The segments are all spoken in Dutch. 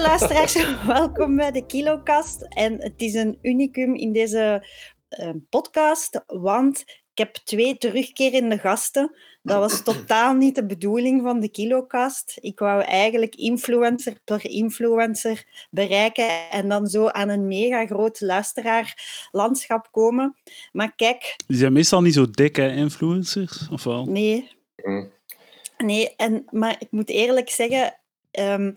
Hallo luisteraars, welkom bij de Kilokast. En het is een unicum in deze eh, podcast, want ik heb twee terugkerende gasten. Dat was totaal niet de bedoeling van de Kilokast. Ik wou eigenlijk influencer per influencer bereiken en dan zo aan een mega groot luisteraarlandschap komen. Maar kijk, Die zijn meestal niet zo dik, hè, influencers? Of wel? Nee. Mm. Nee, en, maar ik moet eerlijk zeggen, ehm,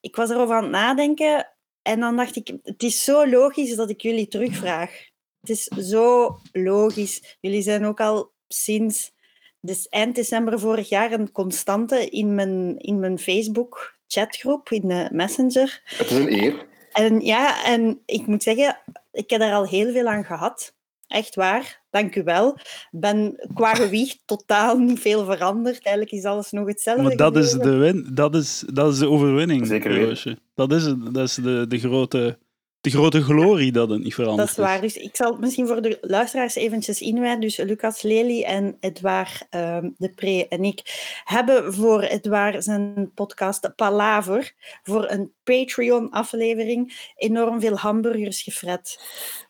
ik was erover aan het nadenken en dan dacht ik, het is zo logisch dat ik jullie terugvraag. Het is zo logisch. Jullie zijn ook al sinds dus eind december vorig jaar een constante in mijn, in mijn Facebook-chatgroep, in de Messenger. Het is een eer. En ja, en ik moet zeggen, ik heb daar al heel veel aan gehad. Echt waar, dank u wel. ben qua gewicht totaal niet veel veranderd. Eigenlijk is alles nog hetzelfde. Maar dat is, de win, dat, is, dat is de overwinning. Zeker. Dat is, het, dat is de, de, grote, de grote glorie dat het niet verandert. Dat is waar. Dus ik zal misschien voor de luisteraars eventjes inwijden. Dus Lucas Lely en Edouard ehm de Pre en ik hebben voor Edouard zijn podcast Palaver voor een Patreon-aflevering enorm veel hamburgers gefret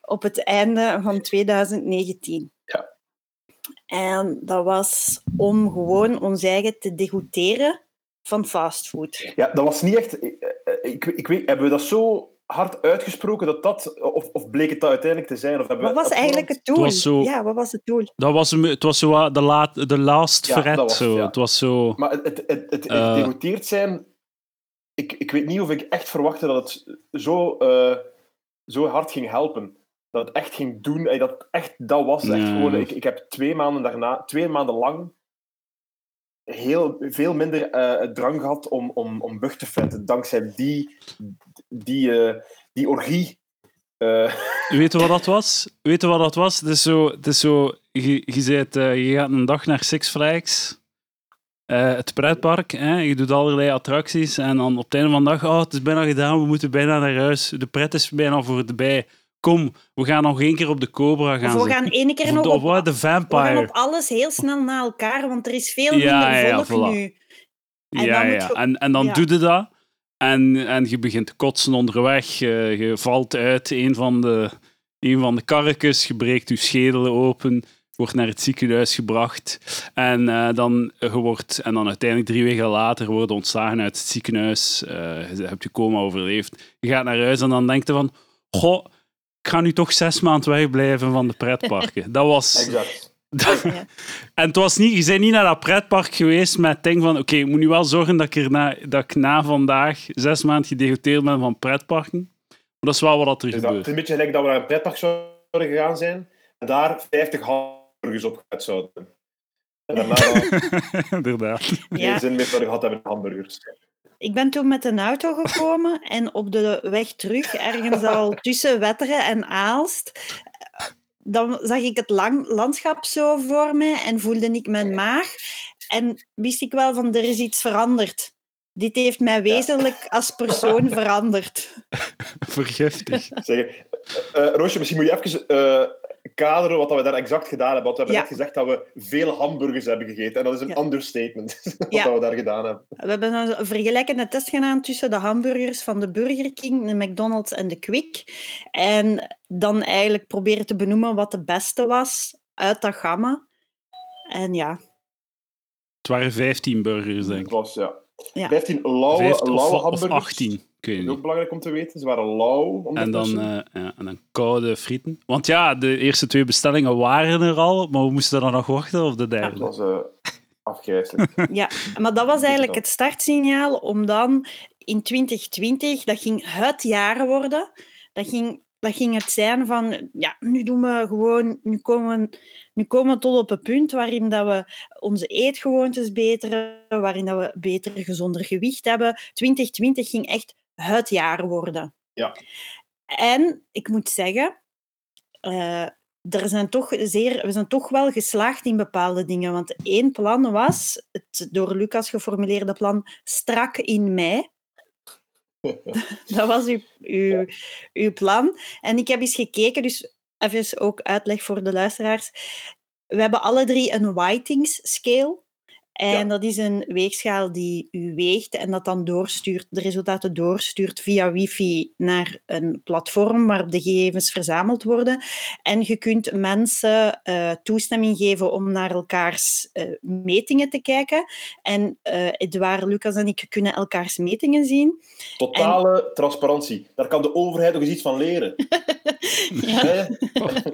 op het einde van 2019. Ja. En dat was om gewoon ons eigen te degouteren van fastfood. Ja, dat was niet echt... Ik, ik, ik weet, hebben we dat zo hard uitgesproken dat dat... Of, of bleek het dat uiteindelijk te zijn? Of hebben Wat was eigenlijk het doel? was zo- Ja, wat was het doel? Dat was, het was zo de, laat, de last Ja, fret. was zo. ja. Het was zo... Maar het, het, het, het Eh. zijn... Ik, ik weet niet of ik echt verwachtte dat het zo, eh, zo hard ging helpen. Dat het echt ging doen. Dat het echt dat was. Echt gewoon, ik, ik heb twee maanden daarna, twee maanden lang, heel veel minder eh, drang gehad om, om, om bug te fretten. Dankzij die, die, eh, die orgie. Eh, Weet je wat dat was? Weet je wat dat was? Het is zo... Het is zo je, je, zet, je gaat een dag naar Six Flags, het pretpark, hè, je doet allerlei attracties en dan op het einde van de dag, oh, het is bijna gedaan, we moeten bijna naar huis, de pret is bijna voorbij. Kom, we gaan nog één keer op de Cobra gaan. Of we gaan één keer nog op, de we gaan Vampire. op alles heel snel na elkaar, want er is veel Ja, minder ja, ja, volk voilà. nu. En ja, dan ja. je- En, en dan ja. doe je dat. En, en je begint te kotsen onderweg. Je, je valt uit een van de, een van de karretjes. Je breekt je schedel open. Wordt naar het ziekenhuis gebracht. En, eh, dan, je wordt, en dan uiteindelijk drie weken later worden ontslagen uit het ziekenhuis. Eh, je hebt je coma overleefd. Je gaat naar huis en dan denk je van... Goh, ik ga nu toch zes maanden wegblijven van de pretparken. Dat was... exact. En het was niet, je bent niet naar dat pretpark geweest met het ding van oké, ik moet nu wel zorgen dat ik, er na, dat ik na vandaag zes maanden gedegoteerd ben van pretparken. Maar dat is wel wat er Dus dat, het gebeurt. is een beetje gelijk dat we naar een pretpark zouden gegaan zijn en daar 50 hamburgers op gehad zouden. En daarna Inderdaad. geen Ja. zin meer zouden gehad hebben in hamburgers. Ik ben toen met een auto gekomen en op de weg terug, ergens al tussen Wetteren en Aalst, dan zag ik het lang, landschap zo voor me en voelde ik mijn maag. En wist ik wel van, er is iets veranderd. Dit heeft mij wezenlijk als persoon veranderd. Vergiftig. Zeg, eh, eh, Roosje, misschien moet je even eh, kaderen wat we daar exact gedaan hebben. Want we hebben Ja. net gezegd dat we veel hamburgers hebben gegeten. En dat is een Ja. understatement, wat Ja. we daar gedaan hebben. We hebben een vergelijkende test gedaan tussen de hamburgers van de Burger King, de McDonald's en de Quick. En dan eigenlijk proberen te benoemen wat de beste was uit dat gamma. En ja, Het waren 15 burgers, denk Het ik. was ja, Ja. 15 lauwe, 15 lauwe of, of hamburgers. 18, ik weet Dat is niet. ook belangrijk om te weten. Ze waren lauw. En dan, eh, ja, en dan koude frieten. Want ja, de eerste twee bestellingen waren er al, maar we moesten dan nog wachten op de Dat derde. was eh afgrijzelijk. Ja, maar dat was eigenlijk het startsignaal om dan in 2020, dat ging het jaar worden, dat ging, dat ging het zijn van, ja, nu doen we gewoon, nu komen, we- nu komen we tot op een punt waarin dat we onze eetgewoontes beteren, waarin dat we beter, gezonder gewicht hebben. 2020 ging echt het jaar worden. Ja. En ik moet zeggen, eh, er zijn toch zeer, we zijn toch wel geslaagd in bepaalde dingen. Want één plan was, het door Lucas geformuleerde plan, strak in mei. Dat was uw, uw, uw plan. En ik heb eens gekeken, dus even ook uitleg voor de luisteraars. We hebben alle drie een Whitings scale. En Ja. dat is een weegschaal die u weegt en dat dan doorstuurt, de resultaten doorstuurt via wifi naar een platform waarop de gegevens verzameld worden. En je kunt mensen eh, toestemming geven om naar elkaars eh, metingen te kijken. En eh Edouard, Lucas en ik kunnen elkaars metingen zien. Totale transparantie. Daar kan de overheid nog eens iets van leren. Ja. Hè?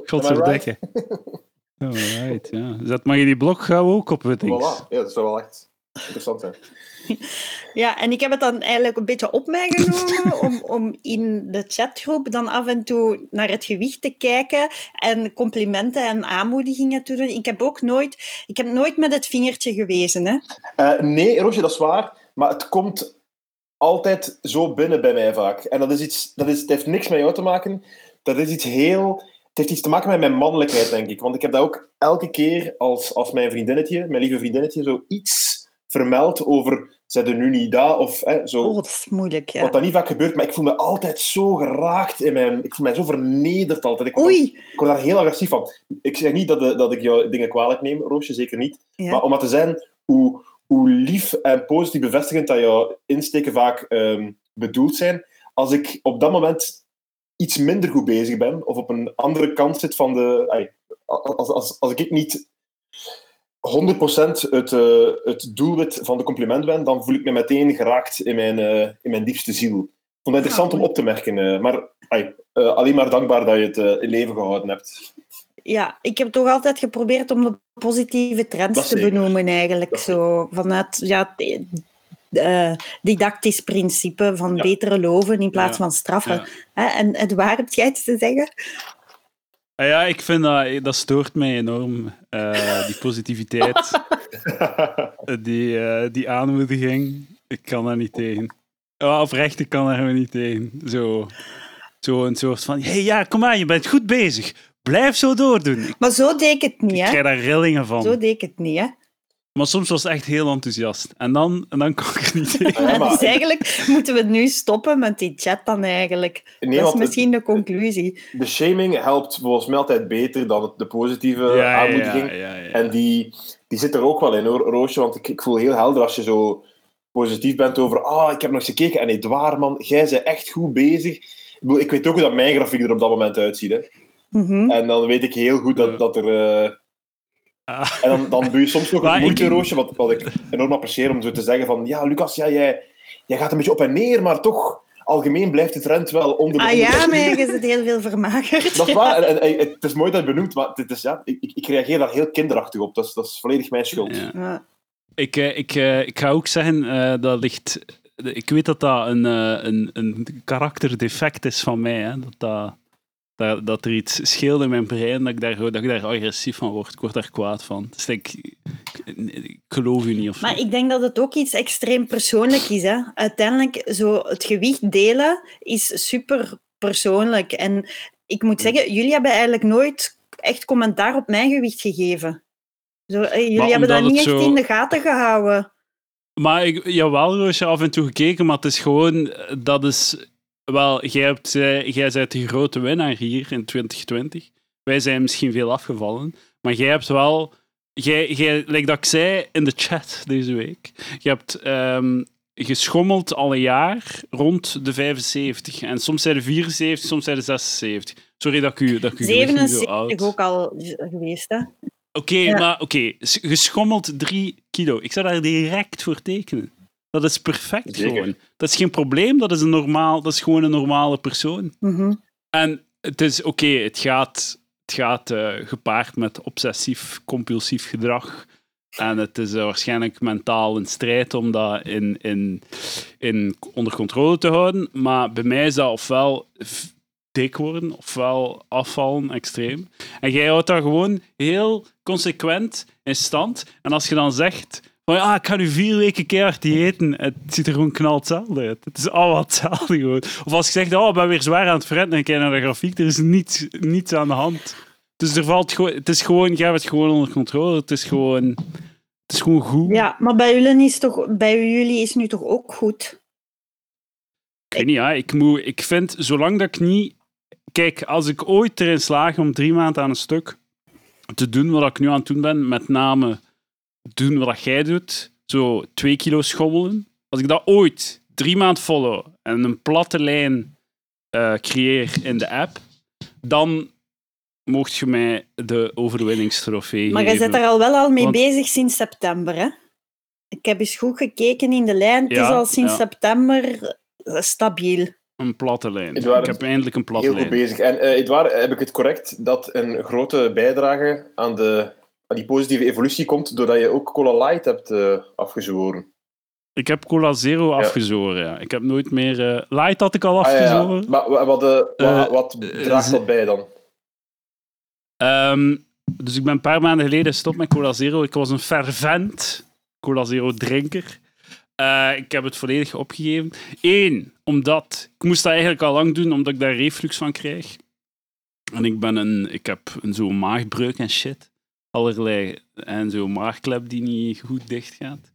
Godverdikke. Alright, ja. Zet maar je die blok gauw ook op het ding. Voilà. Ja, dat zou wel echt interessant zijn. Ja, en ik heb het dan eigenlijk een beetje op mij genomen om, om in de chatgroep dan af en toe naar het gewicht te kijken en complimenten en aanmoedigingen te doen. Ik heb ook nooit, ik heb nooit met het vingertje gewezen. Hè? Eh, nee, Roosje, dat is waar. Maar het komt altijd zo binnen bij mij vaak. En dat is iets, dat is, het heeft niks met jou te maken. Dat is iets heel... Het heeft iets te maken met mijn mannelijkheid, denk ik. Want ik heb dat ook elke keer als, als mijn vriendinnetje, mijn lieve vriendinnetje, zo iets vermeld over... Zijn er nu niet dat? Of hè, zo... Oh, dat is moeilijk. Ja. Wat dat niet vaak gebeurt, maar ik voel me altijd zo geraakt in mijn... Ik voel me zo vernederd altijd. Ik word, Oei! ik word daar heel agressief van. Ik zeg niet dat, de- dat ik jou dingen kwalijk neem, Roosje, zeker niet. Ja. Maar om maar te zijn hoe, hoe lief en positief bevestigend dat jouw insteken vaak ehm, bedoeld zijn, als ik op dat moment iets minder goed bezig ben, of op een andere kant zit van de... als, als, als ik niet 100% het, eh, het doelwit van de compliment ben, dan voel ik me meteen geraakt in mijn, eh, in mijn diepste ziel. Ik vond het interessant om op te merken, eh, maar alleen maar dankbaar dat je het in leven gehouden hebt. Ja, ik heb toch altijd geprobeerd om de positieve trends te benoemen, eigenlijk. Zo, vanuit ja, eh, didactisch principe van Ja. betere loven in plaats Ja. van straffen. Ja. Hè, En, en waar heb jij iets te zeggen? Ah ja, ik vind dat, dat stoort mij enorm. eh, die positiviteit, eh, die, die aanmoediging. Ik kan daar niet tegen. Ja, oprecht, ik kan daar gewoon niet tegen. Zo, zo een soort van, hey, ja, kom aan, je bent goed bezig. Blijf zo doordoen. Ik Maar zo deed ik het niet, hè? krijg daar rillingen van. Zo deed ik het niet, hè? Maar soms was het echt heel enthousiast. En dan, en dan kon ik er niet tegen. Ja, maar- Dus eigenlijk moeten we nu stoppen met die chat dan eigenlijk. Nee, dat is het- misschien de conclusie. de shaming helpt volgens mij altijd beter dan het- de positieve Ja, aanmoediging. ja, ja, ja. En die, die zit er ook wel in, hoor, Roosje. Want ik, ik voel heel helder als je zo positief bent over ah, ik heb nog eens gekeken en Edouard, man, jij bent echt goed bezig. Ik, bedoel, ik weet ook hoe dat mijn grafiek er op dat moment uitziet. Hè. Mhm. En dan weet ik heel goed dat, dat er... eh, Ah. En dan, dan doe je soms nog een moeite, ik- Roosje, wat, wat ik enorm apprecieer om zo te zeggen van ja, Lucas, ja, jij, jij gaat een beetje op en neer, maar toch, algemeen blijft de trend wel onder de Ah onder de- ja, maar je zit heel veel vermagerd. Dat is waar. En, en- en het is mooi dat je het benoemt, maar het is, ja, ik, ik- reageer daar heel kinderachtig op. Dat is, dat is volledig mijn schuld. Ja. Ja. Ik, eh, ik, eh, ik ga ook zeggen, eh, dat ligt... Ik weet dat dat een, een, een karakterdefect is van mij. Hè? Dat, dat, dat, dat er iets scheelt in mijn brein, dat ik, daar, dat ik daar agressief van word. Ik word daar kwaad van. Dus ik, ik, geloof u niet. Of. Maar ik denk dat het ook iets extreem persoonlijk is. Hè? Uiteindelijk, zo het gewicht delen is super persoonlijk. En ik moet zeggen, jullie hebben eigenlijk nooit echt commentaar op mijn gewicht gegeven. Zo, eh, jullie Maar hebben dat niet echt zo- in de gaten gehouden. Maar ik, jawel, Roosje, af en toe gekeken, maar het is gewoon... Dat is... Wel, jij, hebt, eh, jij bent de grote winnaar hier in 2020. Wij zijn misschien veel afgevallen. Maar jij hebt wel... Jij, jij, like dat ik zei in de chat deze week, je hebt ehm, geschommeld al een jaar rond de 75. En soms zijn de 74, soms zijn de 76. Sorry dat ik u, dat ik u gewicht niet zo 77 oud... ook al geweest. Hè? Oké, Ja. maar oké, geschommeld 3 kilo. Ik zou daar direct voor tekenen. Dat is perfect Zeker. gewoon. Dat is geen probleem, dat is, een normaal, dat is gewoon een normale persoon. Mhm. En het is oké, het gaat, het gaat eh, gepaard met obsessief-compulsief gedrag. En het is eh, waarschijnlijk mentaal een strijd om dat in, in, in, onder controle te houden. Maar bij mij is dat ofwel dik worden, ofwel afvallen extreem. En jij houdt dat gewoon heel consequent in stand. En als je dan zegt van ja, ik ga nu vier weken keihard diëten, het ziet er gewoon knal hetzelfde uit. Het is allemaal hetzelfde gewoon. Of als je zegt, oh, ik ben weer zwaar aan het fretten en kijk naar de grafiek, er is niets, niets aan de hand. Dus er valt gewoon, het is gewoon, je hebt het gewoon onder controle. Het is gewoon, het is gewoon goed. Ja, maar bij jullie is, toch, bij jullie is nu toch ook goed? Ik weet niet, ja. Ik, moet, ik vind, zolang dat ik niet... Kijk, als ik ooit erin slaag om drie maanden aan een stuk te doen wat ik nu aan het doen ben, met name doen wat jij doet, zo twee kilo schommelen. Als ik dat ooit drie maanden follow en een platte lijn eh, creëer in de app, dan mocht je mij de overwinningstrofee Maar je bent er al wel al mee Want- bezig sinds september, hè? Ik heb eens goed gekeken in de lijn. Het is al sinds ja. september eh, stabiel. Een platte lijn. Ik heb eindelijk een platte Heel goed lijn. bezig. En eh Edouard, heb ik het correct dat een grote bijdrage aan, de, die positieve evolutie komt doordat je ook Cola Light hebt eh, afgezworen? Ik heb Cola Zero Ja. afgezworen. Ja. Ik heb nooit meer... eh, Light had ik al Ah, ja, afgezworen. Maar wa- wat, wa- Eh, wat draagt dat bij dan? Ehm, dus ik ben een paar maanden geleden gestopt met Cola Zero. Ik was een fervent Cola Zero drinker. Ik heb het volledig opgegeven. Eén, omdat ik moest dat eigenlijk al lang doen, omdat ik daar reflux van krijg. En ik, ben een, ik heb een zo'n maagbreuk en shit. Allerlei. En zo'n maagklep die niet goed dicht gaat.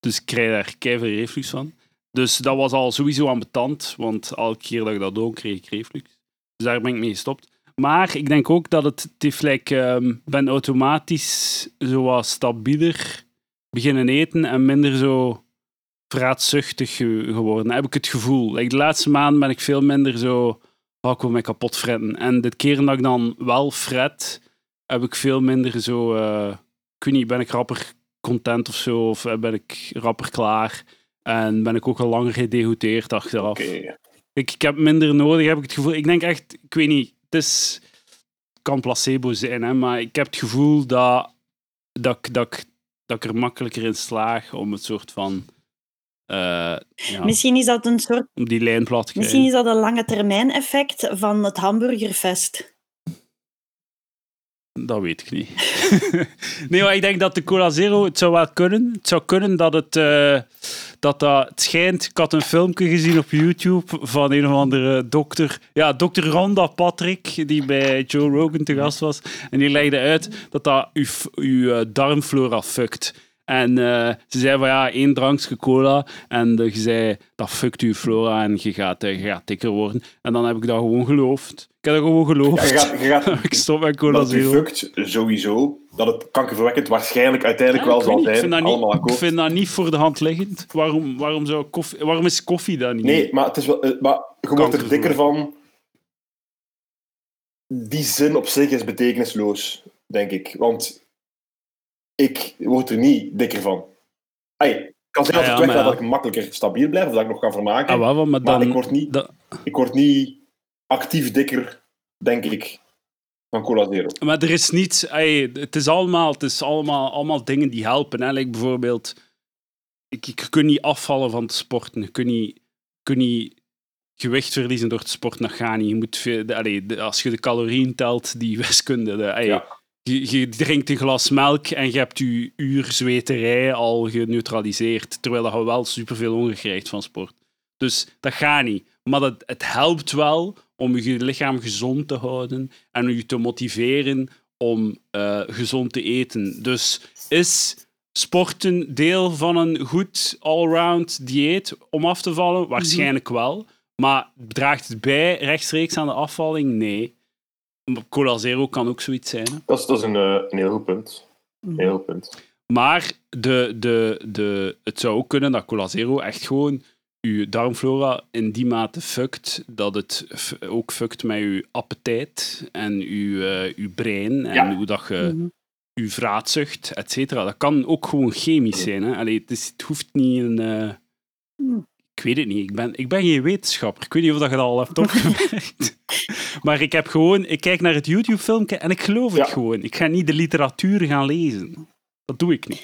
Dus ik krijg daar keihard reflux van. Dus dat was al sowieso ambetant, want elke keer dat ik dat doe, kreeg ik reflux. Dus daar ben ik mee gestopt. Maar ik denk ook dat het, het heeft, ehm, ben automatisch zo wat stabieler beginnen eten en minder zo vraatzuchtig ge- geworden. Heb ik het gevoel. Like, de laatste maanden ben ik veel minder zo, oh, ik wil kapot fretten. En de keren dat ik dan wel fret, heb ik veel minder zo, eh, ik weet niet, ben ik rapper content of zo, of eh, ben ik rapper klaar. En ben ik ook al langer gedegoteerd achteraf. Ik, ik heb minder nodig, heb ik het gevoel. Ik denk echt, ik weet niet, het is, kan placebo zijn, hè, maar ik heb het gevoel dat, dat, ik, dat, ik, dat ik er makkelijker in slaag om het soort van. eh, ja, Misschien is dat een soort om die lijn plat te Misschien krijgen. is dat een lange termijn effect van het hamburgerfest. Dat weet ik niet. nee, maar ik denk dat de Cola Zero, het zou wel kunnen. Het zou kunnen dat het, eh, dat, dat het schijnt. Ik had een filmpje gezien op YouTube van een of andere dokter. Ja, dokter Rhonda Patrick, die bij Joe Rogan te gast was. En die legde uit dat dat uw, uw eh, darmflora fuckt. En eh, ze zei van ja, één drankje cola. En eh, je zei dat fuckt uw flora en je gaat, eh, je gaat dikker worden. En dan heb ik dat gewoon geloofd. Ik heb dat gewoon geloofd. Ja, je gaat, je gaat ik stop met Cola dat u Zero. fukt, sowieso. Dat het kankerverwekkend waarschijnlijk uiteindelijk Ja, wel zal ik zijn. vind niet- Ik vind dat niet voor de hand liggend. Waarom, waarom, zou koffie, waarom is koffie dan niet? Nee, maar, het is wel, maar je wordt er dikker van. Die zin op zich is betekenisloos, denk ik. Want ik word er niet dikker van. Het kan zijn Ah, dat ja, het ja. dat ik makkelijker stabiel blijf, of dat ik nog kan vermaken. Ah, maar ik, word niet, dat- ik word niet actief dikker, denk ik, van Cola Zero. maar er is niets... het is allemaal, het is allemaal, allemaal dingen die helpen. Hè. Like bijvoorbeeld... Ik, ik, je kunt niet afvallen van te sporten. Je kunt niet, je kunt niet gewicht verliezen door te sporten. Dat gaat niet. Je moet veel, de, allee, de- als je de calorieën telt, die wiskunde... De, ey, Ja. Je, drinkt een glas melk en je hebt je uur zweterij al geneutraliseerd. Terwijl je wel superveel honger krijgt van sport. Dus dat gaat niet. Maar het helpt wel om je lichaam gezond te houden en je te motiveren om eh, gezond te eten. Dus is sporten deel van een goed allround dieet om af te vallen? Waarschijnlijk wel. Maar draagt het bij rechtstreeks aan de afvalling? Nee. Cola Zero kan ook zoiets zijn. Hè? Dat is, dat is een, eh, een heel goed punt. Een heel goed punt. Maar de, de, de, het zou ook kunnen dat Cola Zero echt gewoon je darmflora in die mate fuckt dat het f- ook fuckt met je appetijt en je, eh, je brein en Ja. hoe dat je Mhm. je vraatzucht, et cetera. Dat kan ook gewoon chemisch zijn. Hè? Allee, het, is, het hoeft niet een... eh, Hmm. Ik weet het niet. Ik ben, ik ben geen wetenschapper. Ik weet niet of dat je dat al hebt opgemerkt. maar ik heb gewoon... Ik kijk naar het YouTube-filmpje en ik geloof het Ja. gewoon. Ik ga niet de literatuur gaan lezen. Dat doe ik niet.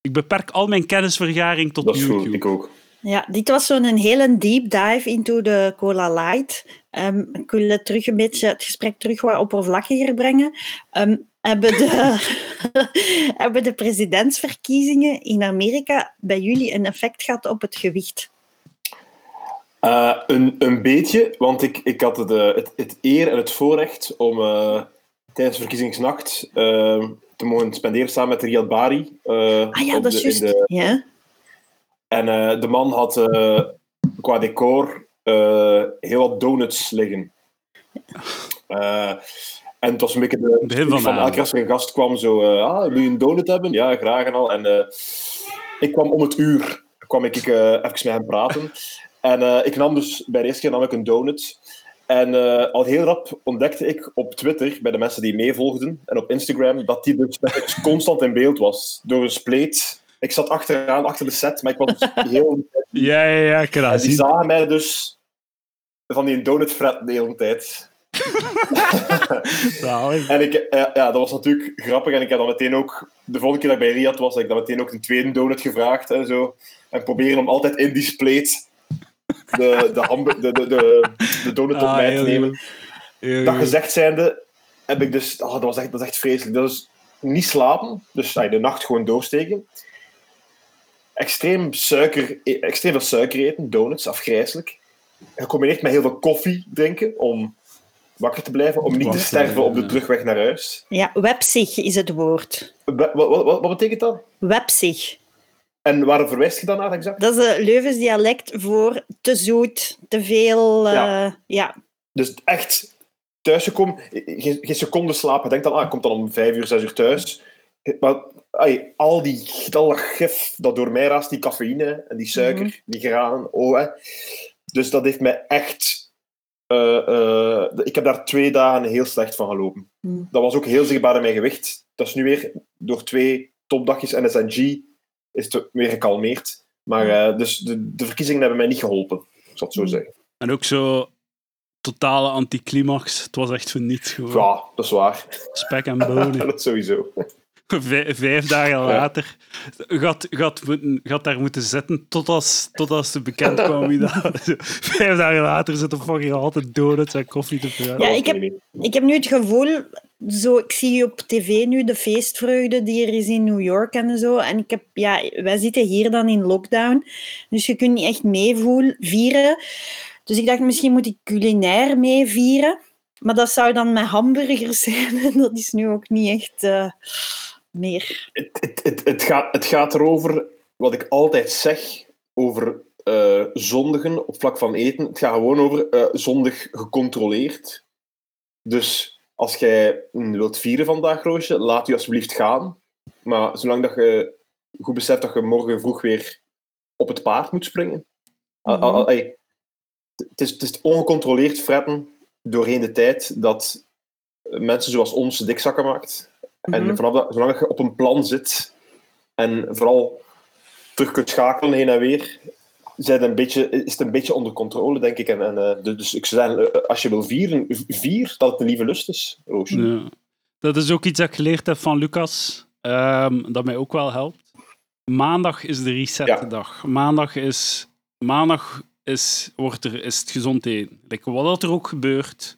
Ik beperk al mijn kennisvergaring tot Dat YouTube. goed, ik ook. Ja, dit was zo'n hele deep dive into de Cola Light. Ehm, ik wil het terug een beetje het gesprek terug wat oppervlakkiger brengen. Ehm, hebben, de, hebben de presidentsverkiezingen in Amerika bij jullie een effect gehad op het gewicht? Eh, een, een beetje, want ik, ik had het, eh, het, het eer en het voorrecht om, eh, tijdens verkiezingsnacht te mogen spenderen samen met Riyad Bari. eh, Ah ja, op dat de- is juist. de- Ja. En eh, de man had eh, qua decor eh, heel wat donuts liggen. Eh, en het was een beetje de Begin van elke keer als er een gast kwam, zo, ah, wil je een donut hebben? Ja, graag en al. En eh, ik kwam om het uur, kwam ik eh, even met hem praten. En eh, ik nam dus, bij de eerste keer nam ik een donut. En eh, al heel rap ontdekte ik op Twitter, bij de mensen die meevolgden, en op Instagram, dat die dus constant in beeld was. Door een spleet. Ik zat achteraan, achter de set, maar ik was dus heel... Ja, ja, ja, ik En die zagen mij dus van die donut fretten de hele tijd. Zalig. En ik, ja, dat was natuurlijk grappig. En ik heb dan meteen ook, de volgende keer dat ik bij Riyad was, heb ik dan meteen ook een tweede donut gevraagd en zo. En proberen om altijd in die spleet de, de, de, de, de, de donut op Ah, mij te heel nemen. Heel Dat gezegd zijnde, heb ik dus... Oh, dat, was echt, dat is echt vreselijk. Dat is niet slapen, dus de nacht gewoon doorsteken. Extreem, suiker, e- extreem veel suiker eten, donuts, afgrijzelijk. Gecombineerd met heel veel koffie drinken om wakker te blijven, om niet te sterven op de terugweg naar huis. ja, webzig is het woord. Wat, wat, wat, wat betekent dat? Webzig. En waar verwijst je dan naar exact? Dat is een Leuvens dialect voor te zoet, te veel. eh, Ja. ja. Dus echt thuisgekomen, geen, geen seconde slapen. Denk dan, ah, ik kom dan om vijf uur, zes uur thuis. Maar al, die, al dat gif dat door mij raast, die cafeïne en die suiker, Mhm. die graan, oh, hè. Dus dat heeft mij echt... eh, eh, ik heb daar twee dagen heel slecht van gelopen. Mhm. Dat was ook heel zichtbaar in mijn gewicht. Dat is nu weer door twee topdagjes en SNG is het weer gekalmeerd. Maar eh, dus de, de verkiezingen hebben mij niet geholpen, ik zal het zo zeggen. En ook zo totale anticlimax. Het was echt voor niets gewoon. Ja, dat is waar. Spek en bonen. dat sowieso. Vijf, dagen later gaat, gaat, moeten, gaat daar moeten zitten tot als, tot als het bekend kwam wie dat... Vijf dagen later zitten fucking altijd donuts en koffie te praten. Ja, ik heb-. Ik heb nu het gevoel, zo, ik zie op tv nu de feestvreugde die er is in New York en zo. En ik heb, ja, wij zitten hier dan in lockdown, dus je kunt niet echt meevoelen, vieren. Dus ik dacht, misschien moet ik culinair meevieren. Maar dat zou dan met hamburgers zijn. En dat is nu ook niet echt eh, meer. Het, het, het, het, gaat, het gaat erover wat ik altijd zeg over eh, zondigen op vlak van eten. Het gaat gewoon over eh, zondig gecontroleerd. Dus als jij mm, wilt vieren vandaag, Roosje, laat u alsjeblieft gaan. Maar zolang dat je goed beseft dat je morgen vroeg weer op het paard moet springen. Al- al- ey, Het is, het is ongecontroleerd fretten doorheen de tijd dat mensen zoals ons dikzakken maakt. En Mhm. vanaf dat, zolang je op een plan zit en vooral terug kunt schakelen heen en weer, zijn een beetje, is het een beetje onder controle, denk ik. En, en, eh, dus- dus ik zou zeggen, eh, als je wil vieren, vier dat het een lieve lust is, Roosje. Ja. Dat is ook iets dat ik geleerd heb van Lucas, ehm, dat mij ook wel helpt. Maandag is de resetdag. Maandag is, maandag is, wordt er, is het gezond eten. Like, wat er ook gebeurt,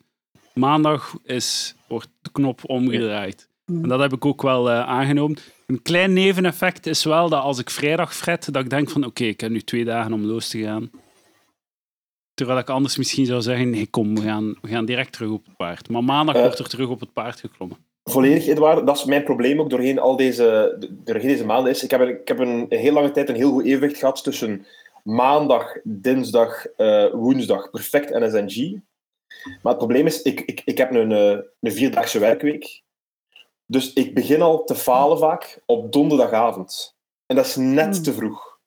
maandag is, wordt de knop omgedraaid. Mhm. En dat heb ik ook wel eh, aangenomen. Een klein neveneffect is wel dat als ik vrijdag fret, dat ik denk van oké, ik heb nu twee dagen om los te gaan. Terwijl ik anders misschien zou zeggen, nee kom, we gaan, we gaan direct terug op het paard. Maar maandag Eh. wordt er terug op het paard geklommen. Volledig, Edouard. Dat is mijn probleem ook doorheen al deze, doorheen deze maanden. Is, ik, heb, een- ik heb een heel lange tijd een heel goed evenwicht gehad tussen maandag, dinsdag, eh, woensdag, perfect en SNG. Maar het probleem is, ik, ik, ik heb een, eh, een vierdaagse werkweek. Dus ik begin al te falen vaak op donderdagavond. En dat is net Hmm. te vroeg.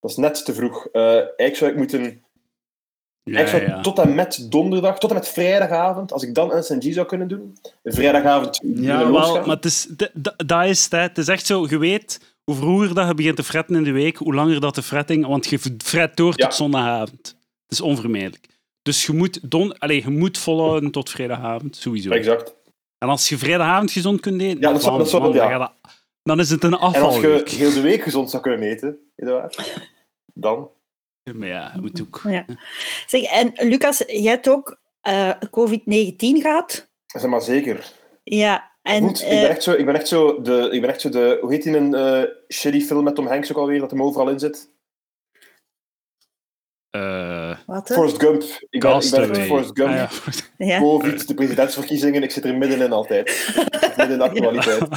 Dat is net te vroeg. Eh, eigenlijk zou ik moeten Ja, ik zou ja. tot en met donderdag, tot en met vrijdagavond, als ik dan SNG zou kunnen doen, een vrijdagavond Ja, wel, maar het is, dat is het. is echt zo, je weet hoe vroeger dat je begint te fretten in de week, hoe langer dat de fretting, want je fret door tot Ja. zondagavond. Het is onvermijdelijk. Dus je moet, don, allez, je moet volhouden tot vrijdagavond, sowieso. Exact. En als je vrijdagavond gezond kunt eten, Ja, dat zou- dan- dat zou- dan, ja. dan is het een En als je afvalweek. heel de week gezond zou kunnen eten, Eduard, dan... Maar ja, moet ook... Ja. Zeg, en Lucas, jij hebt ook eh, COVID-19 gehad. Zeg maar zeker. Ja, en Goed, ik, eh, ben echt zo, ik ben echt zo de... Ik ben echt zo de hoe heet die een eh shitty film met Tom Hanks ook alweer, dat hem overal in zit? Eh Wat? Forrest Gump. Ik ben, ik ben Forrest Gump. Ah, ja. Ja. Covid, de presidentsverkiezingen, ik zit er middenin altijd. Midden in de actualiteit.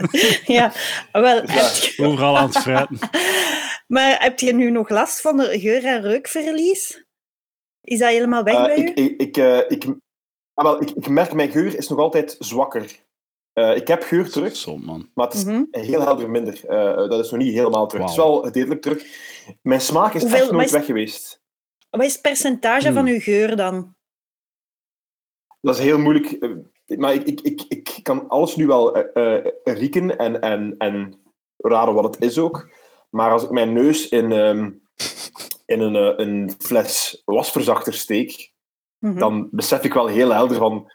ja, wel. Ja. Je, Overal aan het fruiten. maar heb je nu nog last van de geur- en reukverlies? Is dat helemaal weg Eh, bij u? ik, ik, ik, eh, ik, ah, wel, ik, ik merk, mijn geur is nog altijd zwakker. Eh, ik heb geur terug, Zot, man. maar het is Mhm. heel helder minder. Eh, dat is nog niet helemaal terug. Het is wel gedeeltelijk terug. Mijn smaak is Hoeveel- echt nooit is- weg geweest. Wat is het percentage Hmm. van uw geur dan? Dat is heel moeilijk. eh, Maar ik, ik, ik, ik kan alles nu wel eh, eh, rieken en, en, en raden wat het is ook. Maar als ik mijn neus in, ehm, in een, een fles wasverzachter steek, Mhm. dan besef ik wel heel helder van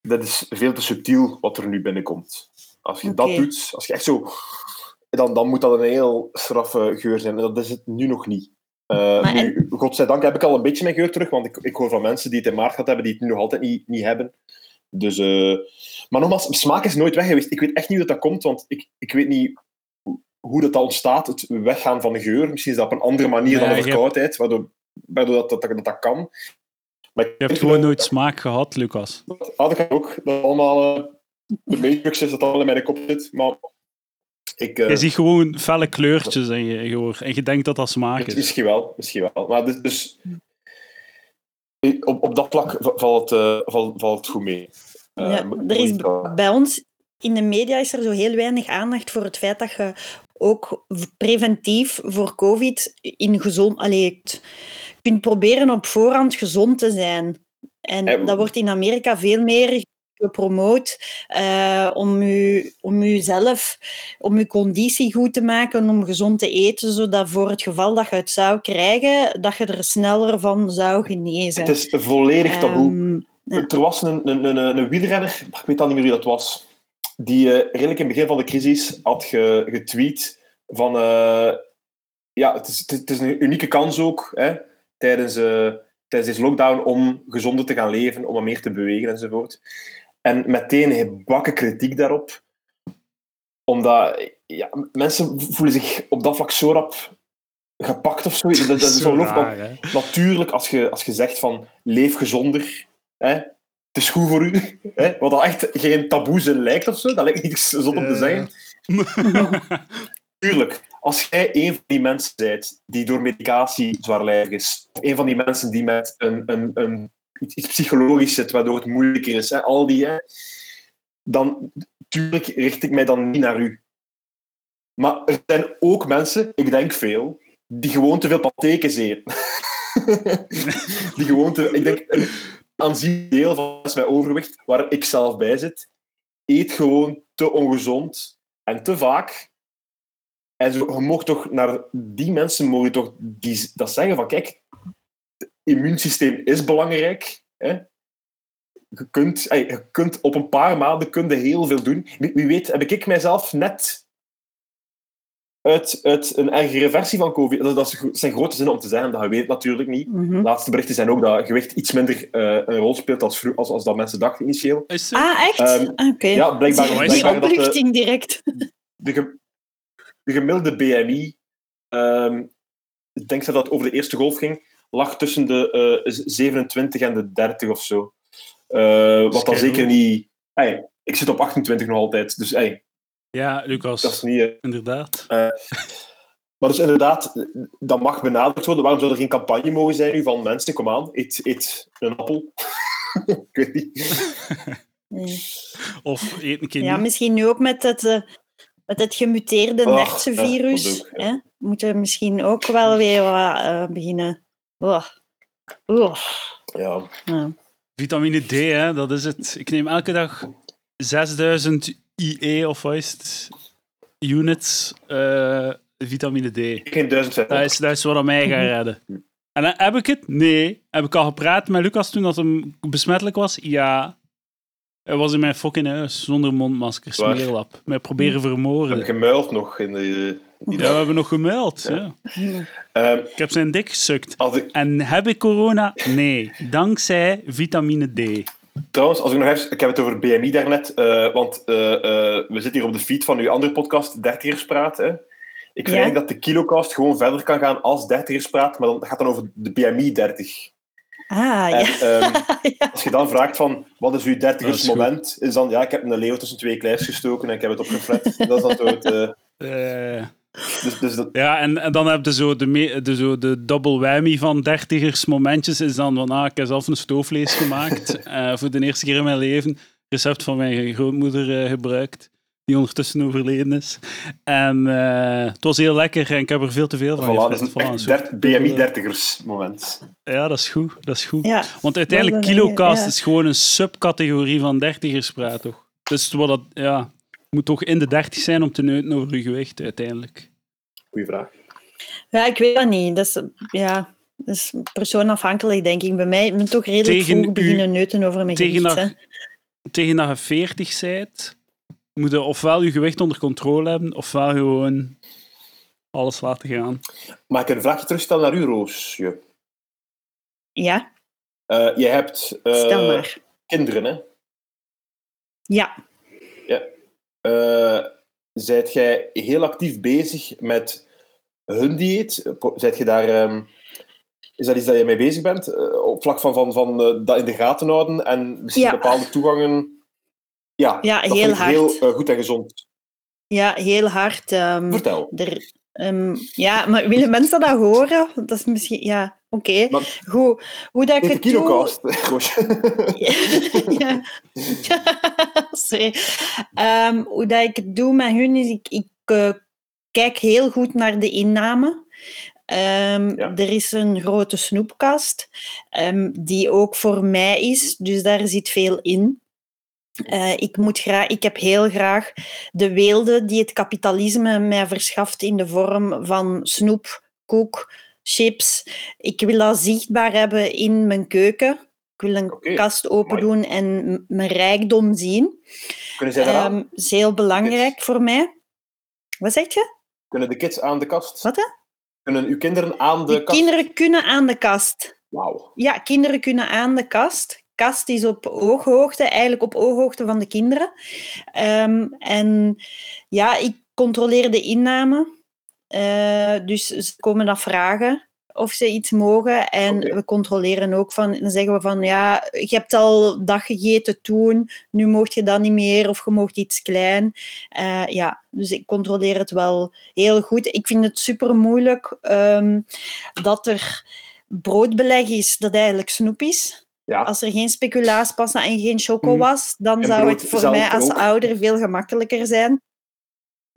dat is veel te subtiel wat er nu binnenkomt. Als je dat doet, als je echt zo... Dan, dan moet dat een heel straffe geur zijn. En dat is het nu nog niet. Eh, Maar nu, godzijdank heb ik al een beetje mijn geur terug, want ik, ik hoor van mensen die het in maart gehad hebben, die het nu nog altijd niet, niet hebben. Dus, eh, maar nogmaals, smaak is nooit weg geweest. Ik weet echt niet hoe dat, dat komt, want ik, ik weet niet hoe- hoe dat, dat ontstaat, het weggaan van de geur. Misschien is dat op een andere manier dan de hebt- verkoudheid, waardoor, waardoor dat, dat, dat, dat kan. Maar ik Je hebt gewoon dat- nooit smaak gehad, Lucas. dat had ik ook. Dat allemaal... eh, de matrix is dat allemaal in mijn kop zit. Maar ik... eh, Je ziet gewoon felle kleurtjes en je, je hoort- en je denkt dat dat smaak is. Misschien wel, misschien wel. Maar dus, dus op, op dat vlak valt, eh, valt, valt het goed mee. Eh, Ja, er is bij ons in de media is er zo heel weinig aandacht voor het feit dat je ook preventief voor COVID in gezond, allee, kunt proberen op voorhand gezond te zijn. En Eh, dat wordt in Amerika veel meer gepromoot eh, om, u, om uzelf, om uw conditie goed te maken, om gezond te eten, zodat voor het geval dat je het zou krijgen, dat je er sneller van zou genezen. Het is volledig taboe. Ehm, ja. Er was een, een, een, een wielrenner, ik weet al niet meer wie dat was, die eh, redelijk in het begin van de crisis had ge- getweet van eh, ja, het is, het is- een unieke kans ook hè, tijdens, tijdens deze lockdown om gezonder te gaan leven, om wat meer te bewegen enzovoort. En meteen bakken kritiek daarop, omdat ja, mensen voelen zich op dat vlak zo rap gepakt of zo. Dat, dat is Zo raar? Natuurlijk, als je, als je zegt van leef gezonder, hè, het is goed voor u, hè, wat al echt geen taboe lijkt of zo, dat lijkt niks zot om te zeggen. Tuurlijk, als jij een van die mensen bent die door medicatie zwaarlijvig is, of een van die mensen die met een, een, een, iets, psychologisch zit, waardoor het moeilijker is, hè, al die, dan tuurlijk richt ik mij dan niet naar u. Maar er zijn ook mensen, ik denk veel, die gewoon te veel patekens eten. die gewoon te... Ik denk, een aanzienlijk deel van mensen met overgewicht, waar ik zelf bij zit, eet gewoon te ongezond en te vaak. En zo, je mag toch naar die mensen mogen toch die, dat zeggen van kijk, immuunsysteem is belangrijk. Hè? Je, kunt, je kunt op een paar maanden kun je heel veel doen. Wie, wie weet heb ik mijzelf net uit, uit een ergere versie van COVID. Dat, dat zijn grote zinnen om te zeggen, dat je weet het natuurlijk niet. Mhm. De laatste berichten zijn ook dat gewicht iets minder eh, een rol speelt als, als, als dat mensen dachten initieel. Ah, echt? Ehm, Oké. Ja, blijkbaar, Die- die dat de, opluchting direct. de, ge- de gemiddelde BMI, ehm, ik denk dat dat over de eerste golf ging, lag tussen de eh, 27 en de 30 of zo. Eh, wat dan zeker niet... Ey, ik zit op 28 nog altijd, dus ey, Ja, Lucas, dat is niet... eh, inderdaad. Maar dus inderdaad, dat mag benadrukt worden. Waarom zou er geen campagne mogen zijn nu van mensen, kom aan, eet, eet een appel. ik weet niet. Nee. Of eet een keer Ja, niet. misschien nu ook met het, eh, met het gemuteerde Ach, nertsenvirus. ja? Moeten we misschien ook wel weer wat eh, beginnen. Oh. Oh. Ja. Ja. Vitamine D, hè, dat is het. Ik neem elke dag 6000 IE of wat is het? Units eh, vitamine D. Ik neem 1000 Dat is, dat is wat aan mij gaat redden. En dan heb ik het? Nee. Heb ik al gepraat met Lucas toen dat hem besmettelijk was? Ja. Hij was in mijn fucking huis, zonder mondmasker, smeerlap. Mij proberen We hebben vermoorden. gemuild nog in de... Ja, dag. we hebben nog gemeld. Ja. Ja. Ehm, Ik heb zijn dik gesukt. ik, En heb ik corona? Nee. Dankzij vitamine D. trouwens, als ik nog even... Ik heb het over BMI daarnet, eh, want eh, eh, we zitten hier op de feed van uw andere podcast, Dertigers Praat. Hè. Ik vind dat de kilocast gewoon verder kan gaan als dertigerspraat, maar dan, dat gaat dan over de BMI 30. Ah, En, ja. ehm, ja. als je dan vraagt van, wat is uw Dat dertigers is is dan, ja, ik heb een leeuw tussen twee kleins gestoken en ik heb het opgeflet. dat is dan zo het... eh, Eh, dus, dus dat, ja, en, en dan heb je zo de, me- de, zo de double whammy van dertigers momentjes. Is dan van, ah, ik heb zelf een stoofvlees gemaakt. eh, voor de eerste keer in mijn leven. Recept van mijn grootmoeder eh, gebruikt. Die ondertussen overleden is. En eh, het was heel lekker en ik heb er veel te veel van voilà, dat is een Voilà, BMI dertigers moment. Ja, dat is goed. Dat is goed. ja. Want uiteindelijk, kilocast ja. is gewoon een subcategorie van dertigerspraat, toch? Dus wat dat, ja, moet toch in de dertig zijn om te neuten over je gewicht, uiteindelijk. Goeie vraag. Ja, ik weet dat niet. Dat is, ja, dat is persoonafhankelijk, denk ik. Bij mij ik ben toch redelijk Tegen vroeg u- beginnen neuten over mijn tegen gewicht. dat-. Tegen dat je 40 bent, moet je ofwel je gewicht onder controle hebben, ofwel gewoon alles laten gaan. Mag ik een vraagje terugstellen naar u, Roosje? Ja, Eh, je hebt eh, stel maar. kinderen, hè? Ja, Eh, zijt jij heel actief bezig met hun dieet? Zijt je daar, ehm, is dat iets dat je mee bezig bent? Op vlak van, van, van eh, dat in de gaten houden en misschien Ja. bepaalde toegangen? Ja, Ja, dat heel hard. heel eh, goed en gezond. ja heel hard. ehm, Vertel. er, ehm, ja, maar willen mensen dat horen? Dat is misschien... Ja, oké. Maar- Goed. Hoe dat ik het doe... ja. Sorry. Ehm, hoe dat ik het doe met hun is, ik, ik eh, kijk heel goed naar de inname. Ja. Er is een grote snoepkast, die ook voor mij is, dus daar zit veel in. Eh, ik, moet graag, ik heb heel graag de weelde die het kapitalisme mij verschaft in de vorm van snoep, koek, chips. Ik wil dat zichtbaar hebben in mijn keuken. Ik wil een kast open doen en mijn rijkdom zien. Kunnen zij daaraan? Ehm is heel belangrijk voor mij. Wat zeg je? Kunnen de kids aan de kast? Wat, hè? Kunnen uw kinderen aan de, De kast? kinderen kunnen aan de kast. Wauw. Ja, kinderen kunnen aan de kast. Kast is op ooghoogte, eigenlijk op ooghoogte van de kinderen. Ehm, en ja, ik controleer de inname. Eh, dus ze komen dan vragen of ze iets mogen. En we controleren ook van, dan zeggen we van, ja, je hebt al dat gegeten toen, nu mocht je dat niet meer, of je mocht iets klein. Eh, ja, dus ik controleer het wel heel goed. Ik vind het super moeilijk ehm, dat er broodbeleg is dat eigenlijk snoep is. Ja. Als er geen speculaaspasta en geen choco Mhm. was, dan En zou brood het voor mij als ook. ouder veel gemakkelijker zijn.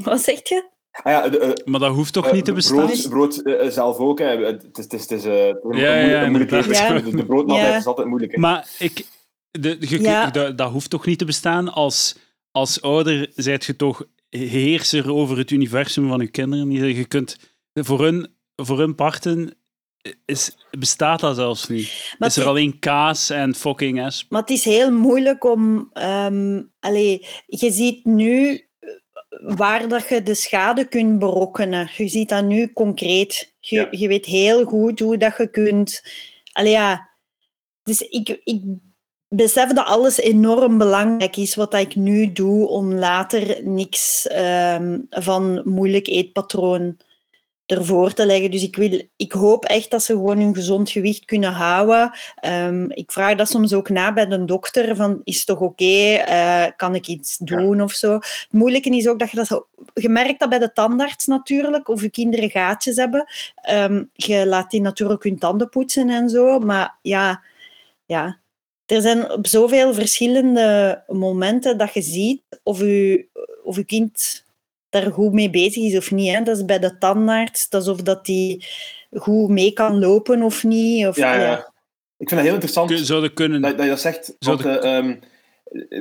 Wat zeg je? Ah ja, de, eh, Maar dat hoeft toch eh, niet te bestaan? Brood, brood eh, zelf ook. Hè. Het is, het is, het is eh, Ja, moeilijk-. De, de broodmaaltijd is altijd moeilijk. Hè. Maar ik, de, je, dat, dat hoeft toch niet te bestaan? Als, als ouder zijt je toch heerser over het universum van je kinderen. Je, je kunt, voor, hun, voor hun parten is, bestaat dat zelfs niet. Maar is er alleen kaas en fucking ass. Maar het is heel moeilijk om... ehm allee, je ziet nu eh, waar dat je de schade kunt berokkenen. Je ziet dat nu concreet. Je, Ja. je weet heel goed hoe dat je kunt... Allee, ja. Dus ik, ik besef dat alles enorm belangrijk is wat dat ik nu doe om later niks ehm, van moeilijk eetpatroon ervoor te leggen. Dus ik, wil, ik hoop echt dat ze gewoon hun gezond gewicht kunnen houden. Ehm, ik vraag dat soms ook na bij de dokter, van is het toch oké, Eh, kan ik iets doen of zo. Het moeilijke is ook dat je dat. Je merkt dat bij de tandarts natuurlijk, of je kinderen gaatjes hebben. Ehm, je laat die natuurlijk hun tanden poetsen en zo, maar ja... ja er zijn op zoveel verschillende momenten dat je ziet of je, of je kind daar goed mee bezig is of niet. Hè. Dat is bij de tandarts, dat is of dat die goed mee kan lopen of niet. Of, Ja, ja. Ik vind dat heel interessant Kun- Zouden kunnen... dat, dat je dat zegt. Eh, ehm,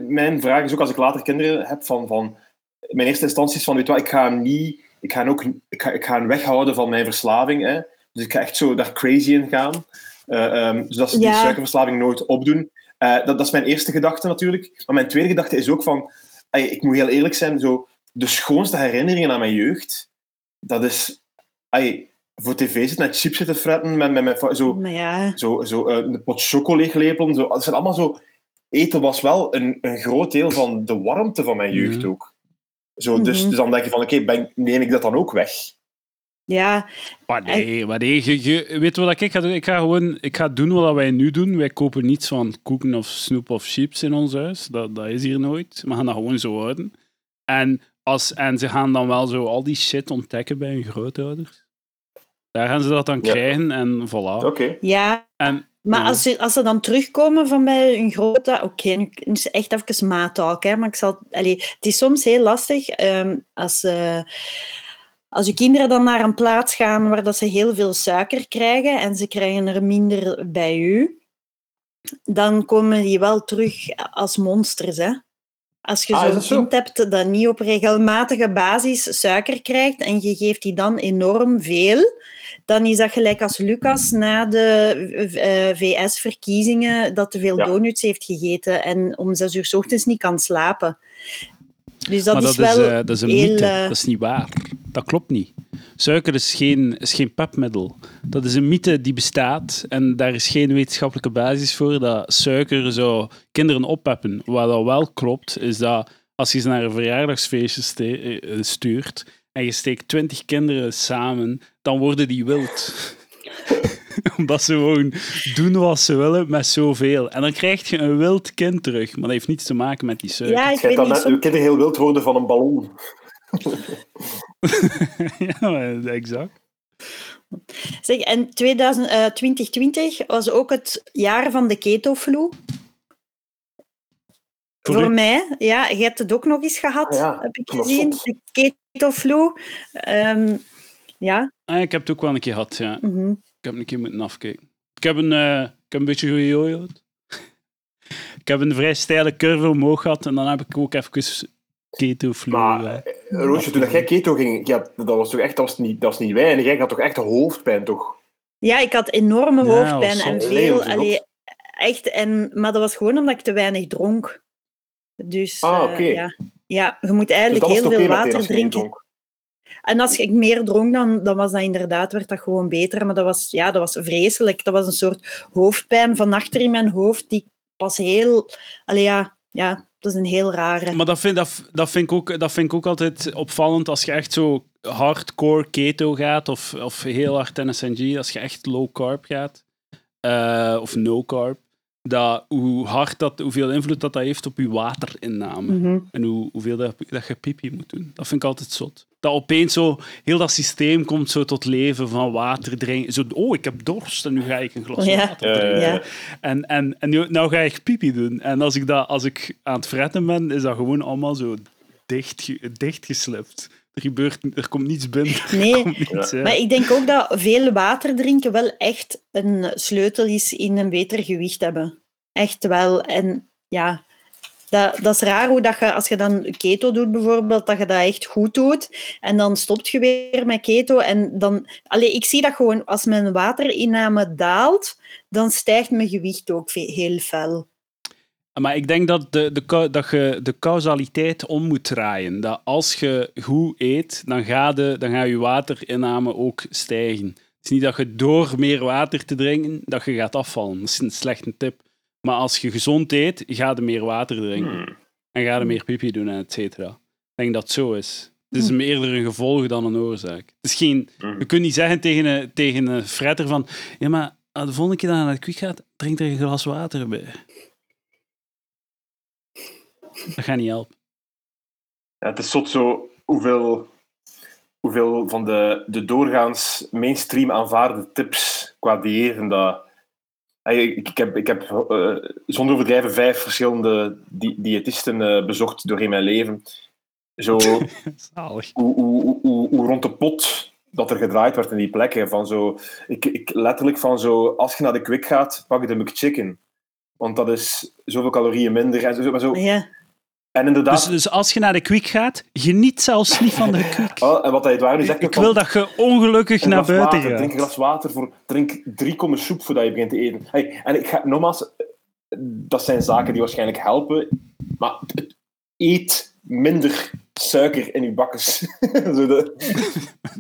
mijn vraag is ook als ik later kinderen heb van, van mijn eerste instantie is van weet je wat, ik ga hem niet, ik ga hem ook, ik ga, ik ga hem weghouden van mijn verslaving. Hè. Dus ik ga echt zo daar crazy in gaan. Eh, ehm, zodat ze die suikerverslaving nooit opdoen. Eh, dat, dat is mijn eerste gedachte natuurlijk. Maar mijn tweede gedachte is ook van, ey, ik moet heel eerlijk zijn, zo, de schoonste herinneringen aan mijn jeugd, dat is voor tv zitten en chips zitten fretten met, met, met zo, ja, zo, zo eh, een pot choco leeglepelen. Zo. Dat zijn allemaal zo... Eten was wel een, een groot deel van de warmte van mijn jeugd Ja. ook. Zo, dus, Mhm. dus dan denk je van, oké, ben- neem ik dat dan ook weg? Ja, Maar nee, maar nee je, je- weet je wat ik ga doen? Ik ga gewoon ik ga doen wat wij nu doen. Wij kopen niets van koeken of snoep of chips in ons huis. Dat, dat is hier nooit. We gaan dat gewoon zo houden. En, als, en ze gaan dan wel zo al die shit ontdekken bij hun grootouders. Daar gaan ze dat dan Ja. krijgen en voilà. Oké. ja. En, Maar Ja. als, ze, als ze dan terugkomen van bij hun grote... Oké, nu nu is echt even maattalk, hè, maar ik zal... Allee, het is soms heel lastig ehm, als... eh, als je kinderen dan naar een plaats gaan waar dat ze heel veel suiker krijgen en ze krijgen er minder bij u, dan komen die wel terug als monsters. Hè? Als je Ah, zo'n zo? kind hebt dat niet op regelmatige basis suiker krijgt en je geeft die dan enorm veel, dan is dat gelijk als Lucas na de eh, VS-verkiezingen dat te veel Ja. donuts heeft gegeten en om zes uur 's ochtends niet kan slapen. Dus dat maar is dat, wel is, eh, dat is een heel, mythe. eh, Dat is niet waar. Dat klopt niet. Suiker is geen, is geen pepmiddel. Dat is een mythe die bestaat en daar is geen wetenschappelijke basis voor dat suiker zou kinderen oppeppen. Wat dat wel klopt, is dat als je ze naar een verjaardagsfeestje eh, stuurt en je steekt twintig kinderen samen, dan worden die wild. Omdat ze gewoon doen wat ze willen met zoveel. En dan krijg je een wild kind terug, maar dat heeft niets te maken met die suiker. ja, ik weet niet, uw kinderen heel wild worden van een ballon. ja, maar exact. Zeg, en 2000, eh, 2020 was ook het jaar van de keto-flu. Voor mij, ja, je hebt het ook nog eens gehad, Ah ja, heb ik gezien. De keto-flu. Ehm, ja. Ah, ik heb het ook wel een keer gehad, ja. mhm. Ik heb een keer moeten afkijken. Ik heb een, eh, ik heb een beetje gejojoed. ik heb een vrij steile curve omhoog gehad en dan heb ik ook even keto. Maar, eh. eh, Roosje, toen dat jij keto ging, ja, dat was toch echt, dat was niet, dat was niet weinig. Jij had toch echt hoofdpijn, toch? ja, ik had enorme Ja, hoofdpijn en veel... Nee, allee, echt, en, maar dat was gewoon omdat ik te weinig dronk. Dus Ah, oké. ja. ja, je moet Dus eigenlijk was heel veel water drinken. En als ik meer dronk, dan, dan was dat inderdaad werd dat gewoon beter. Maar dat was, ja, dat was vreselijk. Dat was een soort hoofdpijn van achter in mijn hoofd, die pas heel... Ja, ja, dat is een heel rare. Maar dat vind, dat, dat, vind ik ook, dat vind ik ook altijd opvallend als je echt zo hardcore keto gaat of, of heel hard NSNG, als je echt low carb gaat eh, of no carb, dat, hoe hard dat, hoeveel invloed dat, dat heeft op je waterinname. Mhm. En hoe, hoeveel dat, dat je pipi moet doen. Dat vind ik altijd zot. Dat opeens zo, heel dat systeem komt zo tot leven van water drinken. Zo, oh, ik heb dorst en nu ga ik een glas Ja. water drinken. ja. En, en, en nu, nou ga ik pipi doen. En als ik, dat, als ik aan het fretten ben, is dat gewoon allemaal zo dicht, ge- dichtgeslipt. Er, gebeurt, er komt niets binnen. Nee, niets maar ik denk ook dat veel water drinken wel echt een sleutel is in een beter gewicht hebben. Echt wel. En ja, dat, dat is raar hoe dat je, als je dan keto doet bijvoorbeeld, dat je dat echt goed doet. En dan stopt je weer met keto. En dan, allee, ik zie dat gewoon, als mijn waterinname daalt, dan stijgt mijn gewicht ook heel fel. Maar ik denk dat, de, de, dat je de causaliteit om moet draaien. Dat als je goed eet, dan gaat dan gaat je waterinname ook stijgen. Het is niet dat je door meer water te drinken, dat je gaat afvallen. Dat is een slechte tip. Maar als je gezond eet, ga je meer water drinken. Hmm. En ga je meer pipi doen, en et cetera. Ik denk dat het zo is. Het is eerder een gevolg dan een oorzaak. Het is geen, Mhm. je kunt niet zeggen tegen een, tegen een fretter van ja, maar de volgende keer dat je naar de kwik gaat, drink er een glas water bij. Dat gaat niet helpen. Ja, het is zot zo hoeveel, hoeveel van de, de doorgaans mainstream aanvaarde tips qua diëten dat... Ik, ik heb, ik heb eh, zonder overdrijven vijf verschillende di diëtisten eh, bezocht doorheen mijn leven. Zo Zalig. hoe, hoe, hoe- rond de pot dat er gedraaid werd in die plekken. Van zo, ik, ik, letterlijk van zo, als je naar de kwik gaat, pak de McChicken. Want dat is zoveel calorieën minder. En, zo, maar zo. Ja. En inderdaad, Dus, dus als je naar de kwik gaat, geniet zelfs niet van de kwik. oh, en wat hij waar nu zegt, Ik van, wil dat je ongelukkig naar buiten water, Drink een gaat. glas water, voor, drink drie kommen soep voordat je begint te eten. Hey, en ik ga, nogmaals, dat zijn zaken die waarschijnlijk helpen, maar eet minder suiker in je bakkes. zo de,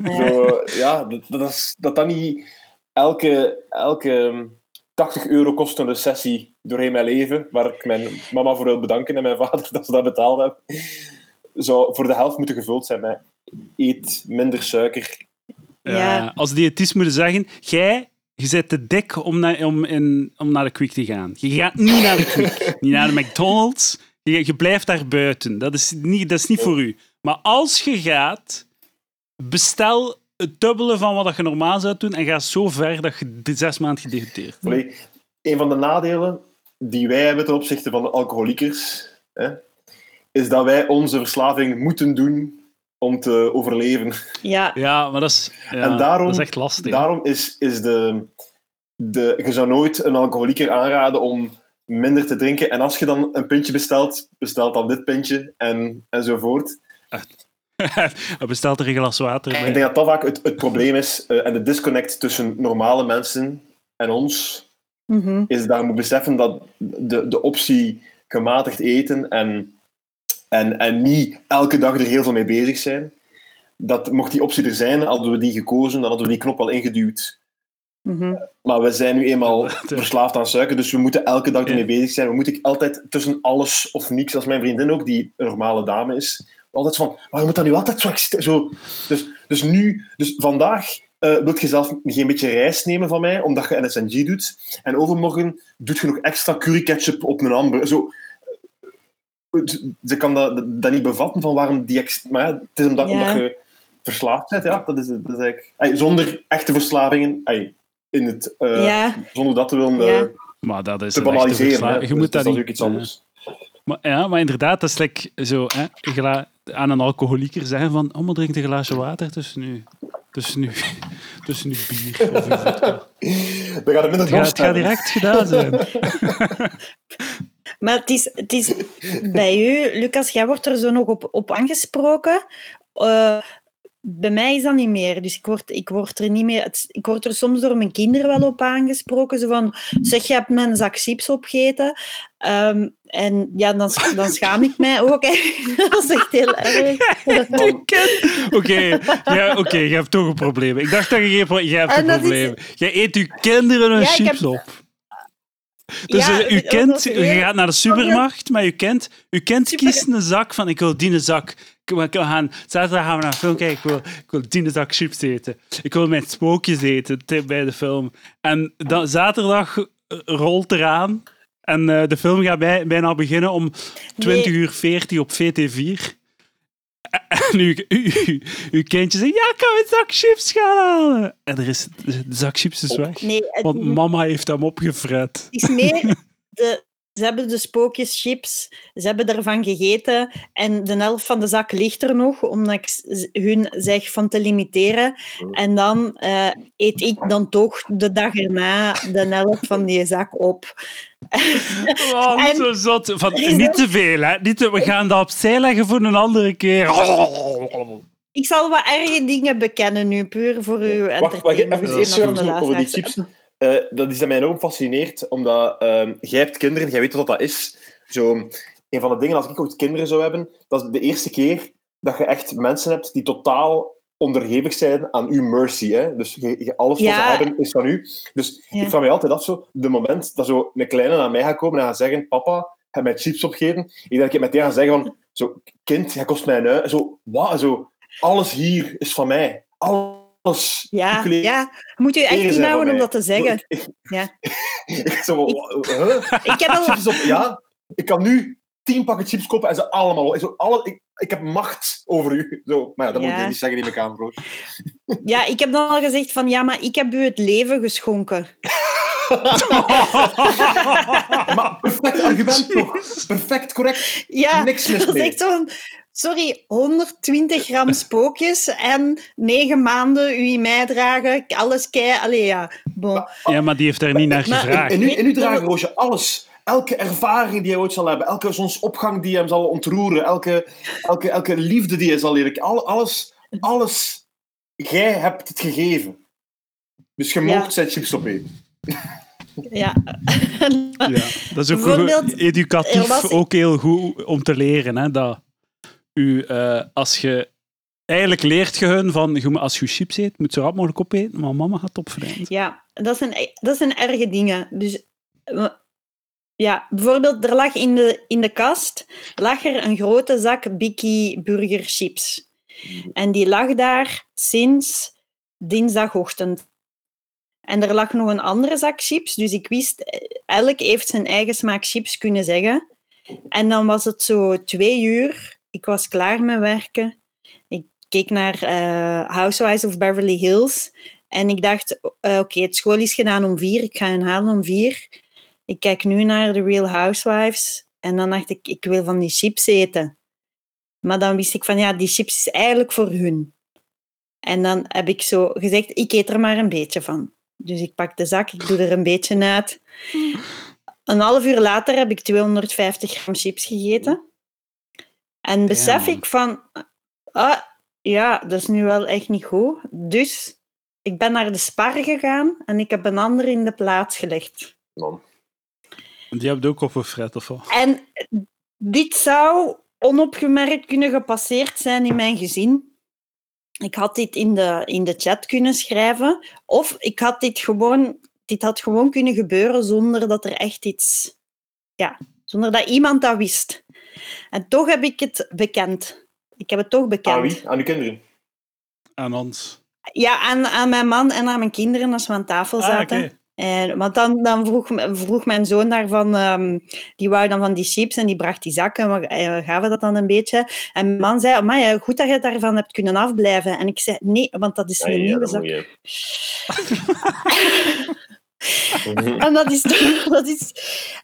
Zo, ja, dat, dat, is, dat dat niet elke, elke 80 euro kostende sessie doorheen mijn leven, waar ik mijn mama voor wil bedanken en mijn vader dat ze dat betaald hebben, zou voor de helft moeten gevuld zijn met eet minder suiker Ja, Ja. Als diëtist moeten zeggen, jij je zit te dik om naar, om, in, om naar de Quick te gaan. Je gaat niet naar de Quick, niet naar de McDonald's. Je, je blijft daar buiten. Dat is, niet, dat is niet voor u. Maar als je gaat, bestel het dubbele van wat je normaal zou doen en ga zo ver dat je de zes maanden gedebuteerd bent. Allee, een van de nadelen die wij hebben ten opzichte van de alcoholiekers, hè, is dat wij onze verslaving moeten doen om te overleven. Ja, Ja, maar dat is, ja, En daarom- dat is echt lastig. Daarom is, is de, de... Je zou nooit een alcoholieker aanraden om minder te drinken. En als je dan een pintje bestelt, bestelt dan dit pintje en, enzovoort. Hij bestelt er een glas water Ik denk dat dat vaak het, het probleem is. eh, en de disconnect tussen normale mensen en ons, mhm. is dat je moet beseffen dat de, de optie gematigd eten en, en, en niet elke dag er heel veel mee bezig zijn, dat mocht die optie er zijn, hadden we die gekozen, dan hadden we die knop al ingeduwd. Mhm. Maar we zijn nu eenmaal verslaafd aan suiker, dus we moeten elke dag ermee bezig zijn. We moeten altijd tussen alles of niks, als mijn vriendin ook, die een normale dame is, altijd van, maar je moet dat nu altijd zo... zo. Dus, dus nu, dus vandaag eh wil je zelf geen beetje rijst nemen van mij, omdat je NSNG doet. En overmorgen doet je nog extra curry ketchup op een hamburger. Zo, ze kan dat, dat niet bevatten van waarom die... Maar ja, het is omdat, Ja. omdat je verslaafd bent, ja. Dat is, dat is eigenlijk... Ey, zonder echte verslavingen, in het, eh, ja. zonder dat te willen Ja. eh, Maar dat is te banaliseren. Je Dus moet dat niet... iets anders. Maar, ja, maar inderdaad, dat is like zo, hè, aan een alcoholieker zeggen van, oh, maar drink een glaasje water tussen nu, tussen nu, tussen nu bier of uw vodka. Dan gaat het minder Het gaat, het gaat hebben. direct gedaan zijn. Maar het is, het is bij u, Lucas, jij wordt er zo nog op, op aangesproken. Eh, bij mij is dat niet meer. Dus ik word, ik word er niet meer. het- ik word er soms door mijn kinderen wel op aangesproken. Zo van, zeg, je hebt mijn zak chips opgegeten. Ehm, en ja, dan, dan schaam ik mij ook. hè. dat is echt heel erg. Oké, ja, oké, je hebt toch een probleem. Ik dacht dat je geen pro- je hebt een probleem. Jij eet je kinderen Ja, ik chips heb- op. Dus Ja, eh, is je heel- gaat naar de supermarkt, maar kind, uw kind Super- kiest een zak van ik wil die zak. Gaan, zaterdag gaan we naar een film kijken, ik wil, ik wil die zak chips eten. Ik wil mijn spookjes eten bij de film. En dan, zaterdag eh, rolt eraan en eh, de film gaat bij, bijna beginnen om 20 uur 40 op VT4. En uw, uw, uw, uw kindje zegt, ja, ik kan mijn zak chips gaan halen. En er is, de zak chips is weg. Nee, het, Want mama heeft hem opgefret. Het is meer, de, ze hebben de spookjes chips, ze hebben ervan gegeten en de helft van de zak ligt er nog, omdat ik hun zeg van te limiteren. En dan eh, eet ik dan toch de dag erna de helft van die zak op. Oh, En- zo zot. Van, niet te veel, hè. Niet te- we gaan dat opzij leggen voor een andere keer. Ik zal wat erge dingen bekennen nu, puur voor uw Wacht, wacht even en eerst over, die luisteraars. Eh, dat is dat mij ook fascineert, omdat ehm, jij hebt kinderen, jij weet wat dat is. Zo, een van de dingen, als ik ooit kinderen zou hebben, dat is de eerste keer dat je echt mensen hebt die totaal onderhevig zijn aan uw mercy. Hè? Dus je, je- alles wat Ja. ze hebben is van u. Dus Ja. ik vraag me altijd af, zo, de moment dat zo een kleine naar mij gaat komen en gaat zeggen, papa, heb mij chips opgegeven. Ik denk dat ik meteen ga zeggen van, zo, kind, jij kost mij een ui. Zo, wat? Zo, alles hier is van mij. Alles. Ja, ja, moet u echt inhouden om dat te zeggen. Ik- Ja. ik huh? Ik heb al... Op, ja. Ik kan nu tien pakken chips kopen en ze allemaal... Zo, alle, ik, ik heb macht over u. Zo, maar ja, dat moet je niet zeggen in de kamer. Ja, ik heb dan al gezegd van ja, maar ik heb u het leven geschonken. Maar perfect argument, toch? Perfect, correct. Ja, Niks mis dat is mee. echt zo'n... Sorry, 120 gram spookjes en negen maanden u in mij dragen. Alles kei... Allee, ja. Bon. Ja, maar die heeft daar niet naar Maar- gevraagd. En nu, en nu Weet- dragen Roosje alles. Elke ervaring die hij ooit zal hebben, elke zonsopgang die hem zal ontroeren, elke, elke, elke liefde die hij zal leren alles, alles. Jij hebt het gegeven. Dus je Ja. mocht zijn chips opeten. Ja. Ja, dat is ook educatief ook heel goed om te leren. Hè, dat u, eh, als je... Eigenlijk leert je hun van, als je chips eet, moet je zo rap mogelijk opeten, maar mama gaat opvreemden. Ja, dat zijn, dat zijn erge dingen. Dus ja, bijvoorbeeld, er lag in de, in de kast lag er een grote zak Bikkie burgerchips. En die lag daar sinds dinsdagochtend. En er lag nog een andere zak chips, dus ik wist, eh, elk heeft zijn eigen smaak chips kunnen zeggen. En dan was het zo twee uur. Ik was klaar met werken. Ik keek naar eh, Housewives of Beverly Hills. En ik dacht, uh, oké, het school is gedaan om vier. Ik ga hen halen om vier. Ik kijk nu naar The Real Housewives. En dan dacht ik, ik wil van die chips eten. Maar dan wist ik van, ja, die chips is eigenlijk voor hun. En dan heb ik zo gezegd, ik eet er maar een beetje van. Dus ik pak de zak, ik doe er een beetje uit. Een half uur later heb ik 250 gram chips gegeten. En besef ik van, ah, ja, dat is nu wel echt niet goed. Dus ik ben naar de spar gegaan en ik heb een ander in de plaats gelegd. Man. Die hebt ook opgefret, of wat? En dit zou onopgemerkt kunnen gepasseerd zijn in mijn gezin. Ik had dit in de, in de chat kunnen schrijven. Of ik had dit gewoon... Dit had gewoon kunnen gebeuren zonder dat er echt iets... Ja, zonder dat iemand dat wist. En toch heb ik het bekend. Ik heb het toch bekend. Aan wie? Aan uw kinderen? Aan ons. Ja, aan, aan mijn man en aan mijn kinderen als we aan tafel Ah, zaten. En, want dan, dan vroeg, vroeg mijn zoon daarvan, ehm, die wou dan van die chips en die bracht die zakken, maar eh, gaven dat dan een beetje. En mijn man zei, maar ja, goed dat je daarvan hebt kunnen afblijven. En ik zei, nee, want dat is een Ah, ja, nieuwe zak. En dat is, dat is,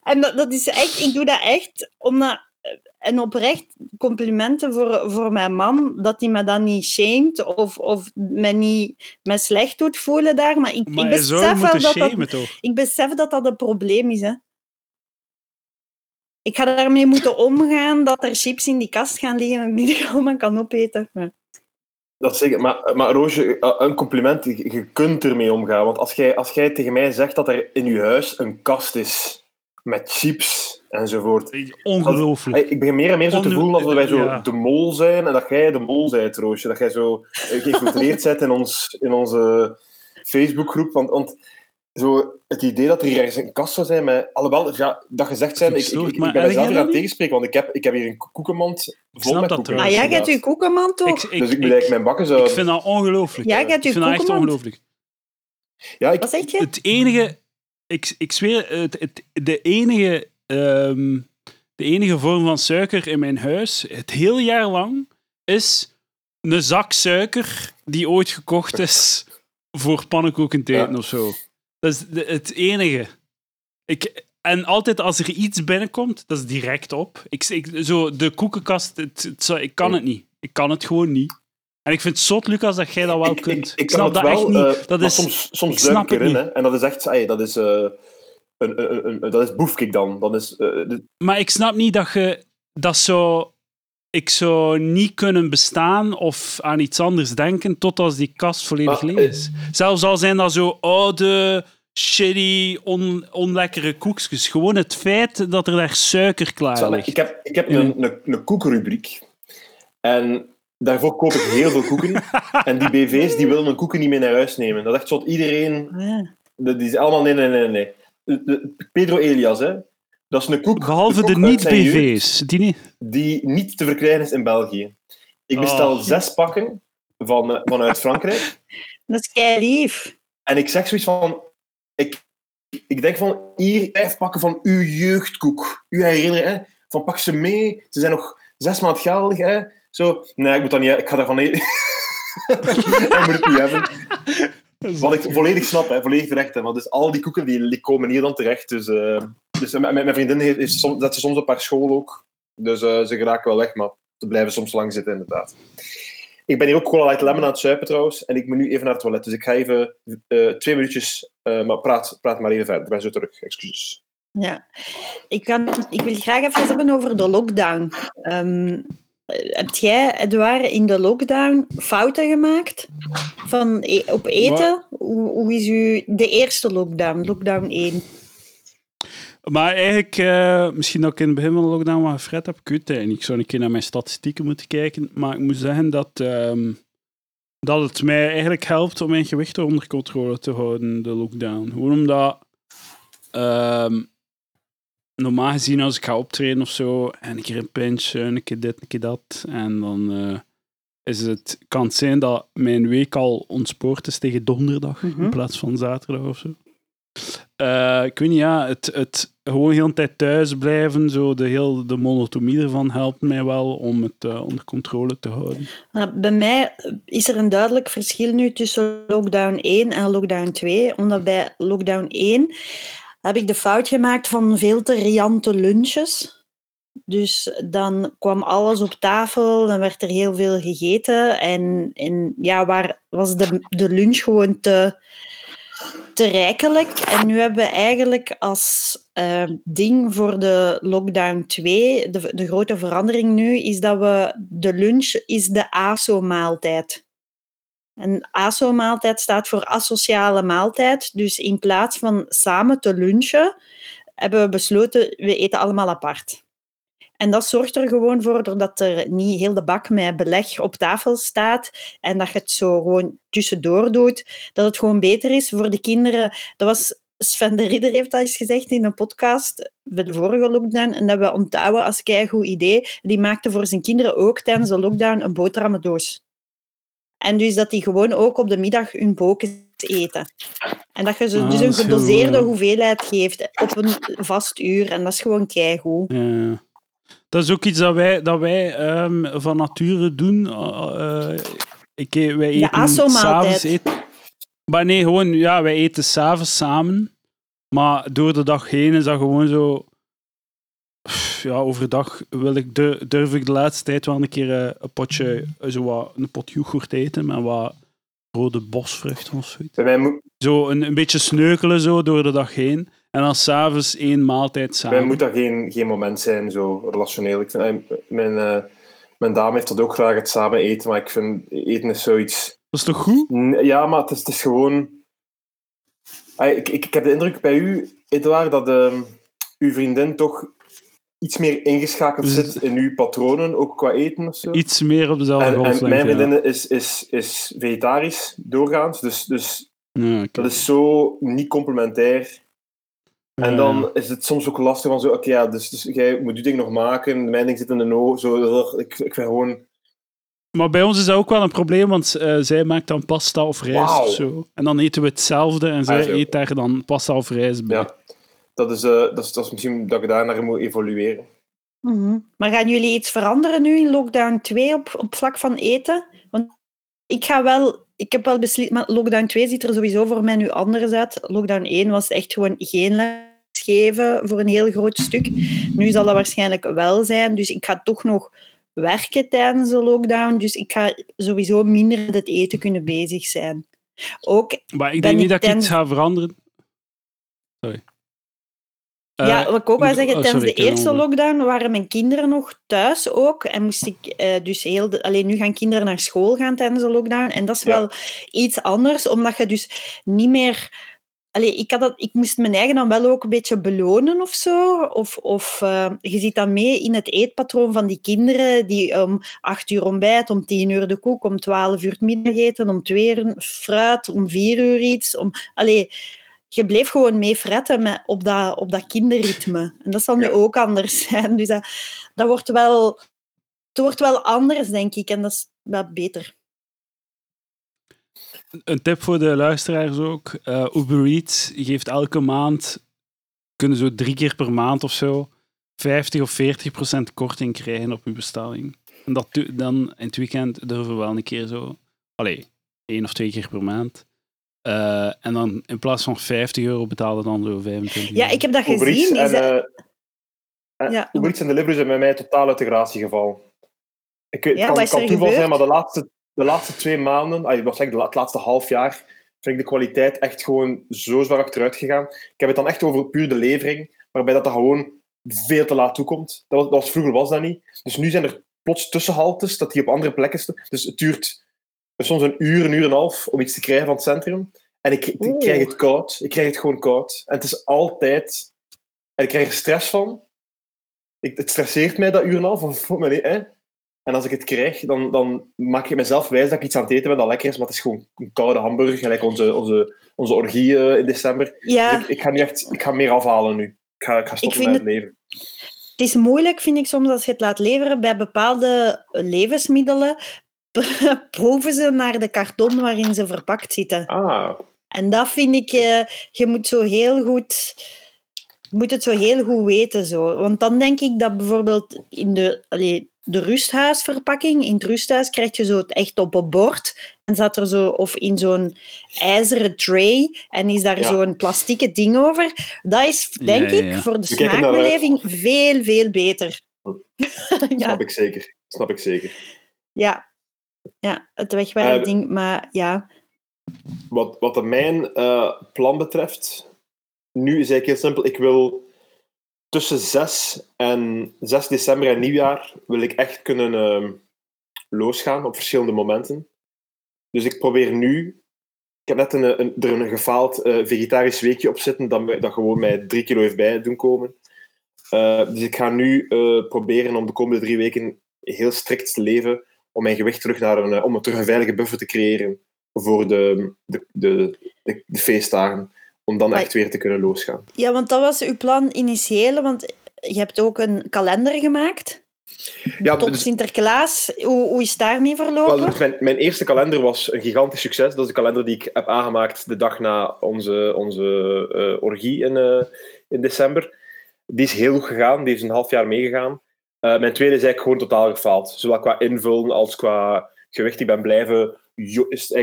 en dat, dat is echt, ik doe dat echt omdat, en oprecht complimenten voor, voor mijn man, dat hij me dan niet shamed of, of me niet me slecht doet voelen daar. Maar ik, Maar ik besef wel dat dat toch? ik besef dat dat een probleem is. Hè. Ik ga daarmee moeten omgaan dat er chips in die kast gaan liggen en die ik allemaal kan opeten. Ja. Dat zeker. Maar, maar Roosje, eh, een compliment. Je je kunt ermee omgaan. Want als jij, als jij tegen mij zegt dat er in je huis een kast is met chips enzovoort. Ongelooflijk. Ik begin meer en meer zo te voelen dat wij zo ja. de mol zijn en dat jij de mol bent, Roosje. Dat jij zo eh, geïnfiltreerd bent in, ons, in onze Facebookgroep. Want, want zo het idee dat er hier ergens een kast zou zijn met... Alhoewel, ja, dat gezegd zijn, ik, ik, ik, maar ben mezelf aan het tegenspreken, want ik heb, ik heb hier een ko- koekenmand vol snap met dat koeken. Ah, jij gaat je koekenman toch? Ik, ik, Dus ik moet ik, eigenlijk mijn bakken zo... ik vind dat ongelooflijk. Jij Ik je vind dat echt koekenmand. ongelooflijk. Ja, ik, Wat zeg je? Het enige... Ik, ik zweer, het, het, de, enige, ehm, de enige vorm van suiker in mijn huis, het hele jaar lang, is een zak suiker die ooit gekocht is voor pannenkoekentijden Ja. of zo. Dat is de- het enige. Ik, en altijd als er iets binnenkomt, dat is direct op. Ik, ik, zo, de koekenkast, het, ik kan het niet. Ik kan het gewoon niet. En ik vind het zot, Lucas, dat jij dat wel kunt. ik, ik snap kan dat het echt wel, niet. eh, dat is, soms, ik soms snap duik ik erin, niet. hè. En dat is echt... ey, dat is... eh, een, een, een, een- dat is boefkik dan. Dat is, eh, de- Maar ik snap niet dat je dat zou. Ik zou niet kunnen bestaan of aan iets anders denken tot als die kast volledig Maar, leeg eh, is. Zelfs al zijn dat zo oude, shitty, on, onlekkere koekjes. Gewoon het feit dat er daar suiker klaar Zal ik- ligt. Ik heb, ik heb een, een. En daarvoor koop ik heel veel koeken. en die BV's die willen mijn koeken niet mee naar huis nemen. Dat is echt zo iedereen... De- Die is allemaal nee, nee, nee, nee. De- de- Pedro Elias, hè. Dat is een koek, Behalve de niet-BV's. Die niet. die niet te verkrijgen is in België. Ik bestel Oh. zes pakken van, eh, vanuit Frankrijk. Dat is kei lief. En ik zeg zoiets van... Ik, ik denk van, hier, vijf pakken van uw jeugdkoek. Uw herinnering, hè. Van, pak ze mee. Ze zijn nog zes maand geldig, hè. Zo. Nee, ik moet dat niet... Ik ga daarvan eten. ik moet het niet hebben. Wat ik volledig snap, hè. Volledig terecht, hè. Want dus al die koeken, die, die komen hier dan terecht. Dus, eh, dus mijn, mijn vriendin heeft, heeft soms, zet ze soms op haar school ook. Dus eh, ze geraken wel weg, maar ze blijven soms lang zitten, inderdaad. Ik ben hier ook Cola Light Lemon aan het zuipen trouwens. En ik moet nu even naar het toilet. Dus ik ga even eh, twee minuutjes... eh, maar praat, praat maar even verder. Ik ben zo terug. Excuses. Ja. Ik, kan, ik wil graag even hebben over de lockdown. Ehm, heb jij, Edouard, in de lockdown fouten gemaakt van e- op eten? Hoe, hoe is u de eerste lockdown, lockdown 1? Maar eigenlijk, eh, misschien dat ik in het begin van de lockdown wat gefret heb, ik niet. Ik zou een keer naar mijn statistieken moeten kijken. Maar ik moet zeggen dat, ehm, dat het mij eigenlijk helpt om mijn gewicht onder controle te houden, de lockdown. Gewoon omdat, ehm, normaal gezien als ik ga optreden of zo, en een keer een pinch, een keer dit, een keer dat, en dan... eh, is het, kan het zijn dat mijn week al ontspoord is tegen donderdag Mhm. in plaats van zaterdag of zo. Eh, ik weet niet, ja, het, het gewoon heel de tijd thuis blijven, zo de, heel, de monotonie ervan helpt mij wel om het eh, onder controle te houden. Bij mij is er een duidelijk verschil nu tussen lockdown 1 en lockdown 2. Omdat bij lockdown 1 heb ik de fout gemaakt van veel te riante lunches. Dus dan kwam alles op tafel, dan werd er heel veel gegeten. En, en ja, waar was de, de lunch gewoon te, te rijkelijk. En nu hebben we eigenlijk als eh, ding voor de lockdown 2, de, de grote verandering nu, is dat we de lunch is de ASO-maaltijd. En ASO-maaltijd staat voor asociale maaltijd. Dus in plaats van samen te lunchen, hebben we besloten, we eten allemaal apart. En dat zorgt er gewoon voor, doordat er niet heel de bak met beleg op tafel staat en dat je het zo gewoon tussendoor doet, dat het gewoon beter is voor de kinderen. Dat was Sven de Ridder heeft dat eens gezegd in een podcast bij de vorige lockdown en dat we onthouden als een goed idee. Die maakte voor zijn kinderen ook tijdens de lockdown een boterhammendoos. En dus dat die gewoon ook op de middag hun bokens eten. En dat je ze Ah, dus een heel gedoseerde hoeveelheid geeft op een vast uur. En dat is gewoon keigoed. Ja. Dat is ook iets dat wij, dat wij ehm, van nature doen. Eh, eh, ik, e- wij eten s'avonds eten. Maar nee, gewoon, ja, wij eten s'avonds samen. Maar door de dag heen is dat gewoon zo. Ja, overdag wil ik, dur- durf ik de laatste tijd wel een keer eh, een potje, eh, zo wat, een pot yoghurt eten met wat rode bosvruchten of zoiets. Bij mij, moet, Zo een, een beetje sneukelen zo door de dag heen. En dan s'avonds één maaltijd bij samen. mij moet dat geen, geen moment zijn, zo relationeel. Ik vind, eh, mijn, mijn dame heeft dat ook graag, het samen eten. Maar ik vind eten is zoiets... Dat is toch goed? Ja, maar het is, het is gewoon... Ah, Ik, ik, ik heb de indruk bij u, Edouard, dat ehm, uw vriendin toch iets meer ingeschakeld Dus- zit in uw patronen, ook qua eten of zo. Iets meer op dezelfde En, en mijn ja. vriendin is, is, is vegetarisch doorgaans, dus, dus Ja, dat is zo niet complementair. En Ja. dan is het soms ook lastig van zo, oké, ja, dus, dus jij moet je ding nog maken, mijn ding zit in de no, zo, ik, ik vind gewoon, Maar bij ons is dat ook wel een probleem, want eh, zij maakt dan pasta of rijst of zo. En dan eten we hetzelfde en zij Ah, eet daar dan pasta of rijst bij. ja, dat is, eh, dat is, dat is misschien dat ik daar naar moet evolueren. Mhm. Maar gaan jullie iets veranderen nu in lockdown 2 op, op vlak van eten? Want ik ga wel... Ik heb wel beslist... Maar lockdown 2 ziet er sowieso voor mij nu anders uit. Lockdown 1 was echt gewoon geen les geven voor een heel groot stuk. Nu zal dat waarschijnlijk wel zijn. Dus ik ga toch nog werken tijdens de lockdown. Dus ik ga sowieso minder met het eten kunnen bezig zijn. Ook Maar ik denk niet ik dat ik ten- iets ga veranderen. Sorry. Ja, Eh, wat ik ook wou zeggen, oh, tijdens sorry, de eerste lockdown waren mijn kinderen nog thuis ook. En moest ik eh, dus heel... De, alleen nu gaan kinderen naar school gaan tijdens de lockdown. En dat is Ja. wel iets anders, omdat je dus niet meer... Allee, ik, had dat, ik moest mijn eigen dan wel ook een beetje belonen of zo. Of, of eh, je ziet dan mee in het eetpatroon van die kinderen die om acht uur ontbijt, om tien uur de koek, om twaalf uur het middageten, om twee uur fruit, om vier uur iets. Om, allee, je bleef gewoon mee fretten met, op, dat, op dat kinderritme. En dat zal nu Ja. ook anders zijn. Dus dat, dat wordt wel, het wordt wel anders, denk ik. En dat is wel beter. Een tip voor de luisteraars ook. Eh, Uber Eats geeft elke maand, kunnen zo drie keer per maand of zo, 50 of 40 procent korting krijgen op uw bestelling. En dat dan in het weekend durven we wel een keer zo, allee, één of twee keer per maand. Eh, en dan in plaats van 50 euro betaalde dan zo 25 Ja, euro. ik heb dat Uber Eats gezien. en, dat- eh, en Ja. Uber Eats en Deliveroo zijn bij mij totaal uit de gratie gevallen. Ik Ja, het wat kan, er kan toeval zijn, maar de laatste, de laatste twee maanden, ah, wat zeg ik, de la- het laatste half jaar, vind ik de kwaliteit echt gewoon zo zwaar achteruit gegaan. Ik heb het dan echt over puur de levering, waarbij dat, dat gewoon veel te laat toekomt. Dat was, dat was, vroeger was dat niet. Dus nu zijn er plots tussenhaltes, dat die op andere plekken staan. Dus het duurt soms een uur, een uur en een half om iets te krijgen van het centrum. En ik, ik krijg het koud. Ik krijg het gewoon koud. En het is altijd... En ik krijg er stress van. Ik, het stresseert mij, dat uur en een half. Of, hè? En als ik het krijg, dan, dan maak ik mezelf wijs dat ik iets aan het eten ben dat lekker is, maar het is gewoon een koude hamburger, gelijk onze, onze, onze orgie eh, in december. ja, Dus ik, ik ga nu echt ik ga meer afhalen nu. Ik ga, ik ga stoppen vind met het leven. het is moeilijk, vind ik soms, als je het laat leveren bij bepaalde levensmiddelen. proeven ze naar de karton waarin ze verpakt zitten. Ah, En dat vind ik, eh, je moet zo heel goed, je moet het zo heel goed weten. Zo. Want dan denk ik dat bijvoorbeeld in de, allee, de rusthuisverpakking, in het rusthuis krijg je zo het echt op een bord. En zat er zo, of in zo'n ijzeren tray, en is daar Ja. zo'n plastieke ding over. Dat is, denk Ja, ja, ik, voor de naar smaakbeleving veel, veel beter. ja, snap ik zeker. Snap ik zeker. ja. Ja, het wegwerpding, maar ja. Wat, wat mijn eh, plan betreft, nu is eigenlijk heel simpel. Ik wil tussen 6 en 6 december en nieuwjaar wil ik echt kunnen ehm, losgaan op verschillende momenten. Dus ik probeer nu. Ik heb net een, een, er een gefaald eh, vegetarisch weekje op zitten dat, dat gewoon mij drie kilo heeft bij doen komen. Eh, dus ik ga nu eh, proberen om de komende drie weken heel strikt te leven om mijn gewicht terug naar een, eh, om terug een veilige buffer te creëren voor de, de, de, de, de feestdagen. Om dan Maar- echt weer te kunnen losgaan. Ja, want dat was uw plan initiële, want je hebt ook een kalender gemaakt. Ja, Tot dus- Sinterklaas. Hoe, hoe is daarmee verlopen? Wel, dus mijn, mijn eerste kalender was een gigantisch succes. Dat is de kalender die ik heb aangemaakt de dag na onze, onze eh, orgie in, eh, in december. Die is heel goed gegaan, die is een half jaar meegegaan. Eh, mijn tweede is eigenlijk gewoon totaal gefaald. Zowel qua invullen als qua gewicht. Ik ben blijven... is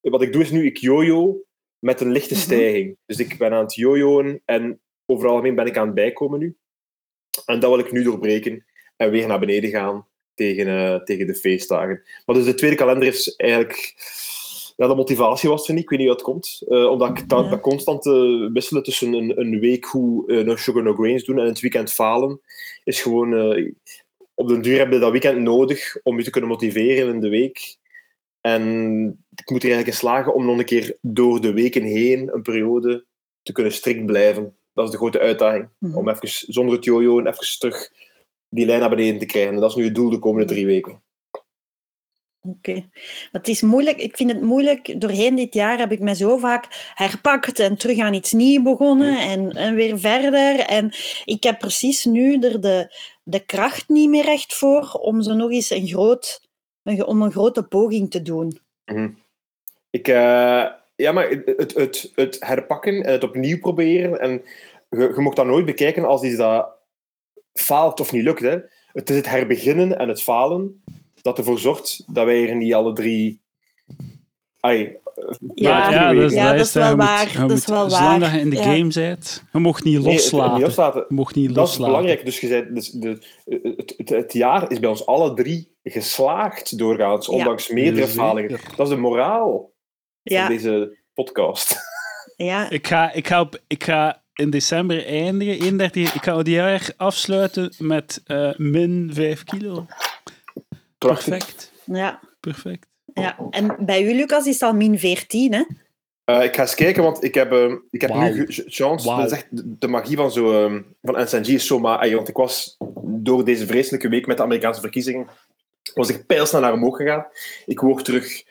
wat ik doe is nu, ik jojo met een lichte Mhm. stijging. Dus ik ben aan het jojoen en overal algemeen ben ik aan het bijkomen nu. En dat wil ik nu doorbreken en weer naar beneden gaan tegen, eh, tegen de feestdagen. Maar dus de tweede kalender is eigenlijk... Ja, de motivatie was er niet. Ik weet niet hoe dat komt. Eh, omdat ik dat, dat constant eh, wisselen tussen een, een week hoe eh, no sugar, no grains doen en het weekend falen, is gewoon... op den duur heb je dat weekend nodig om je te kunnen motiveren in de week. En ik moet er eigenlijk in slagen om nog een keer door de weken heen, een periode, te kunnen strikt blijven. Dat is de grote uitdaging. Mhm. Om even zonder het jojo en even terug die lijn naar beneden te krijgen. En dat is nu het doel de komende drie weken. Oké. Het is moeilijk. Ik vind het moeilijk. Doorheen dit jaar heb ik me zo vaak herpakt en terug aan iets nieuws begonnen en, en weer verder. En ik heb precies nu er de, de kracht niet meer echt voor om zo nog eens een, groot, een, om een grote poging te doen. Ik, eh, ja, maar het, het, het, het herpakken en het opnieuw proberen. En je, je mocht dat nooit bekijken als iets dat faalt of niet lukt. Hè. Het is het herbeginnen en het falen dat ervoor zorgt dat wij er niet alle drie. Ai, Ja, Maar ja, dat ja, dat is wel waar, je dat is wel Zolang waar. dat je in de Ja. game bent, je mocht niet nee, het- het loslaten. niet loslaten. Je mocht niet Dat is belangrijk. Dus, je zei, dus de, het, het, het jaar is bij ons alle drie geslaagd doorgaans, Ja. ondanks meerdere falingen. Dat is de moraal Ja, van deze podcast. ja. Ik ga, ik, ga op, ik ga in december eindigen, 31, ik ga het jaar afsluiten met eh, min 5 kilo. Prachtig. Perfect. ja, Perfect. ja. En bij u, Lucas, is het al min 14, hè? Eh, ik ga eens kijken, want ik heb, eh, ik heb nu chance. Wauw. Dat is echt de, magie van, zo, eh, van NSNG is zo maar. Want ik was door deze vreselijke week met de Amerikaanse verkiezingen, was ik pijlsnel naar omhoog gegaan. Ik woog terug,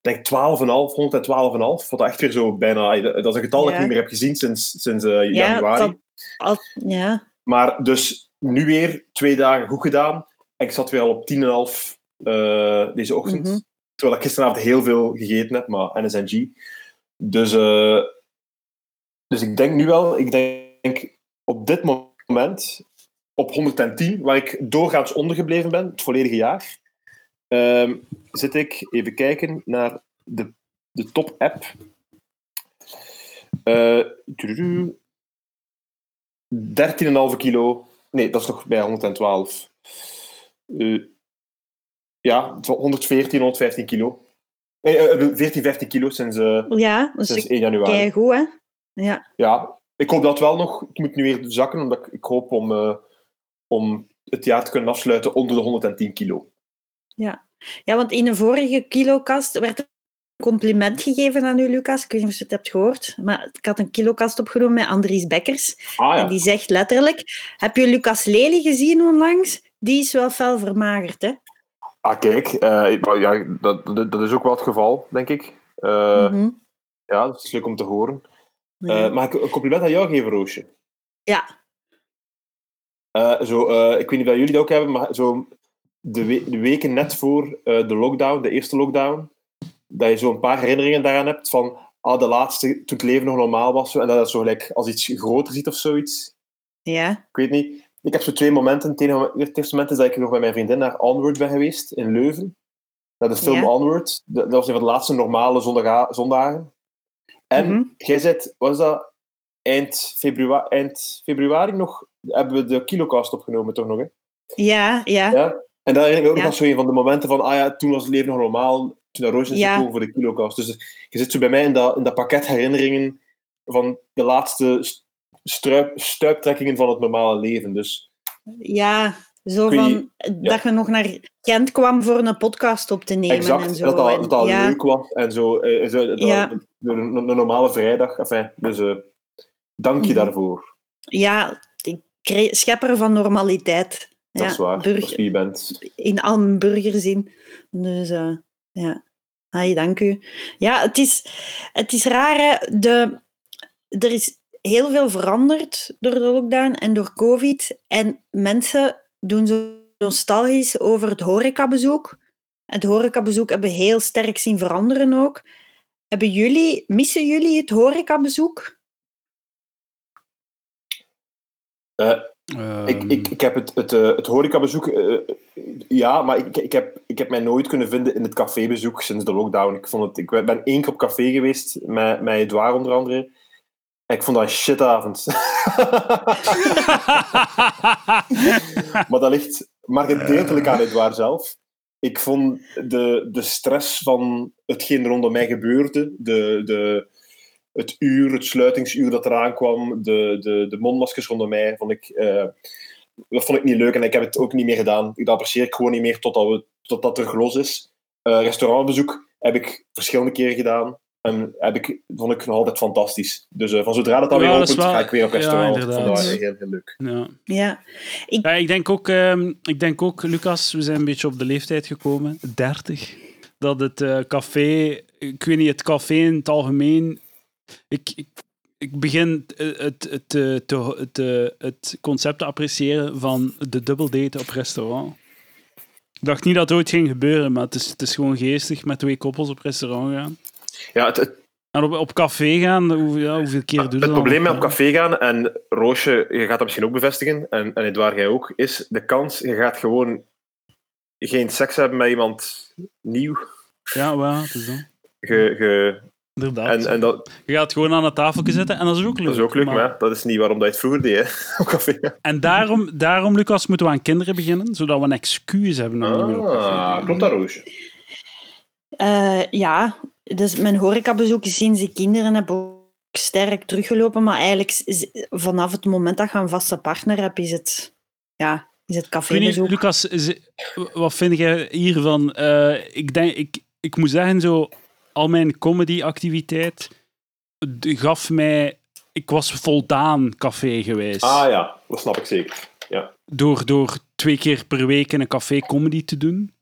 denk 12,5, 112,5. Wat echt weer zo bijna. Dat is een getal dat ik niet meer heb gezien sinds, sinds eh, Ja, januari. dat- Al, ja. Maar dus nu weer twee dagen goed gedaan. En ik zat weer al op 10,5 eh deze ochtend. Mhm. Terwijl ik gisteravond heel veel gegeten heb, maar NSNG. Dus, eh, dus ik denk nu wel, ik denk op dit moment op 110, waar ik doorgaans ondergebleven ben, het volledige jaar, ehm, zit ik, even kijken naar de, de top-app. Tududu. 13,5 kilo. Nee, dat is nog bij 112. Eh, ja, 114, 115 kilo. Nee, eh, 14, 15 kilo sinds, eh, Ja, sinds is 1 januari. keigoed, hè? Ja. Ja, ik hoop dat wel nog. Ik moet nu weer zakken, omdat ik, ik hoop om, eh, om het jaar te kunnen afsluiten onder de 110 kilo. Ja, want in een vorige kilokast werd een compliment gegeven aan u, Lucas. Ik weet niet of je het hebt gehoord, maar ik had een kilokast opgenomen met Andries Bekkers. Ah En ja, die zegt letterlijk, heb je Lucas Lely gezien onlangs? Die is wel fel vermagerd, hè? Ah, kijk, eh, maar ja dat, dat, dat is ook wel het geval, denk ik. Eh, Mhm. Ja, dat is leuk om te horen. Ja. Eh, mag ik een compliment aan jou geven, Roosje? ja. Zo, ik weet niet of jullie dat ook hebben, maar zo de, we- de weken net voor de lockdown, de eerste lockdown, dat je zo een paar herinneringen daaraan hebt van ah, de laatste, toen het leven nog normaal was, en dat je dat zo gelijk als iets groter ziet of zoiets. Ja, Ik weet niet. Ik heb zo twee momenten. Het, ene, het eerste moment is dat ik nog met mijn vriendin naar Onward ben geweest in Leuven. Naar de film Ja. Onward. Dat was een van de laatste normale zondaga- zondagen. En Mhm. jij zit, was dat eind februari, eind februari nog? Hebben we de kilocast opgenomen toch nog? Hè? ja, ja. Ja. En daar herinner ik me ook Ja. nog zo een van de momenten van, ah ja, toen was het leven nog normaal. Toen dat Roosje is Ja. gekomen voor de kilocast. Dus je zit zo bij mij in dat, in dat pakket herinneringen van de laatste st- struip, stuiptrekkingen van het normale leven. Dus Ja, zo van dat je nog naar Gent kwam voor een podcast op te nemen exact, en zo. dat dat, dat dat ja, leuk was. En zo, eh, zo dat, Ja. een, een normale vrijdag. Enfin, dus eh, dank je Mhm. daarvoor. ja, schepper van normaliteit. Dat ja, is waar. burger- je bent. in al mijn burgerzin. Dus eh, ja, Hai, dank u. Ja, het is, het is raar. Hè? De, er is heel veel veranderd door de lockdown en door COVID. En mensen doen zo nostalgisch over het horecabezoek. Het horecabezoek hebben we heel sterk zien veranderen ook. Hebben jullie, missen jullie het horecabezoek? Eh, Ik, ik, ik heb het, het, eh, het horecabezoek, eh, ja, maar ik, ik, heb, ik heb mij nooit kunnen vinden in het cafébezoek sinds de lockdown. Ik, vond het, ik ben één keer op café geweest, met, met Edouard onder andere. Ik vond dat een shitavond. maar dat ligt maar gedeeltelijk aan Edouard zelf. Ik vond de, de stress van hetgeen rondom mij gebeurde, de, de, het uur, het sluitingsuur dat eraan kwam, de, de, de mondmaskers rondom mij, vond ik, eh, dat vond ik niet leuk en ik heb het ook niet meer gedaan. Dat apprecieer ik gewoon niet meer totdat, we, totdat er glos is. Eh, restaurantbezoek heb ik verschillende keren gedaan. En heb ik, vond ik nog altijd fantastisch. Dus eh, van zodra dat dan Ja, weer opent, wel- ga ik weer op ja, restaurant. ik vond dat inderdaad. heel, heel leuk. ja. Ja, Ja, ik denk ook, ehm, ik denk ook, Lucas, we zijn een beetje op de leeftijd gekomen, 30, dat het eh, café, ik weet niet, het café in het algemeen, ik, ik, ik begin het, het, eh, te, het, eh, het concept te appreciëren van de double date op restaurant. Ik dacht niet dat het ooit ging gebeuren, maar het is, het is gewoon geestig met twee koppels op restaurant gaan. Ja, het, het, En op, op café gaan, hoe, ja, hoeveel keer doen ze het dat probleem met op café gaan, en Roosje, je gaat dat misschien ook bevestigen, en, en Edouard, jij ook, is de kans, je gaat gewoon geen seks hebben met iemand nieuw. Ja, wel, het is dat. Je, je, Inderdaad. en, en dat, Je gaat gewoon aan het tafeltje zitten en dat is ook leuk. dat is ook leuk, maar- maar dat is niet waarom dat je het vroeger deed, hè, op café. En daarom, daarom, Lucas, moeten we aan kinderen beginnen, zodat we een excuus hebben om niet meer op café Ah, klopt dat, Roosje? Eh, ja, dus mijn horecabezoek sinds ik kinderen heb ook sterk teruggelopen. Maar eigenlijk vanaf het moment dat je een vaste partner hebt, is het, ja, is het cafébezoek. Lucas, is- wat vind jij hiervan? Eh, ik, denk, ik, ik moet zeggen, zo, al mijn comedy-activiteit gaf mij... Ik was voldaan café geweest. Ah ja, dat snap ik zeker. Ja. door, door twee keer per week in een café comedy te doen.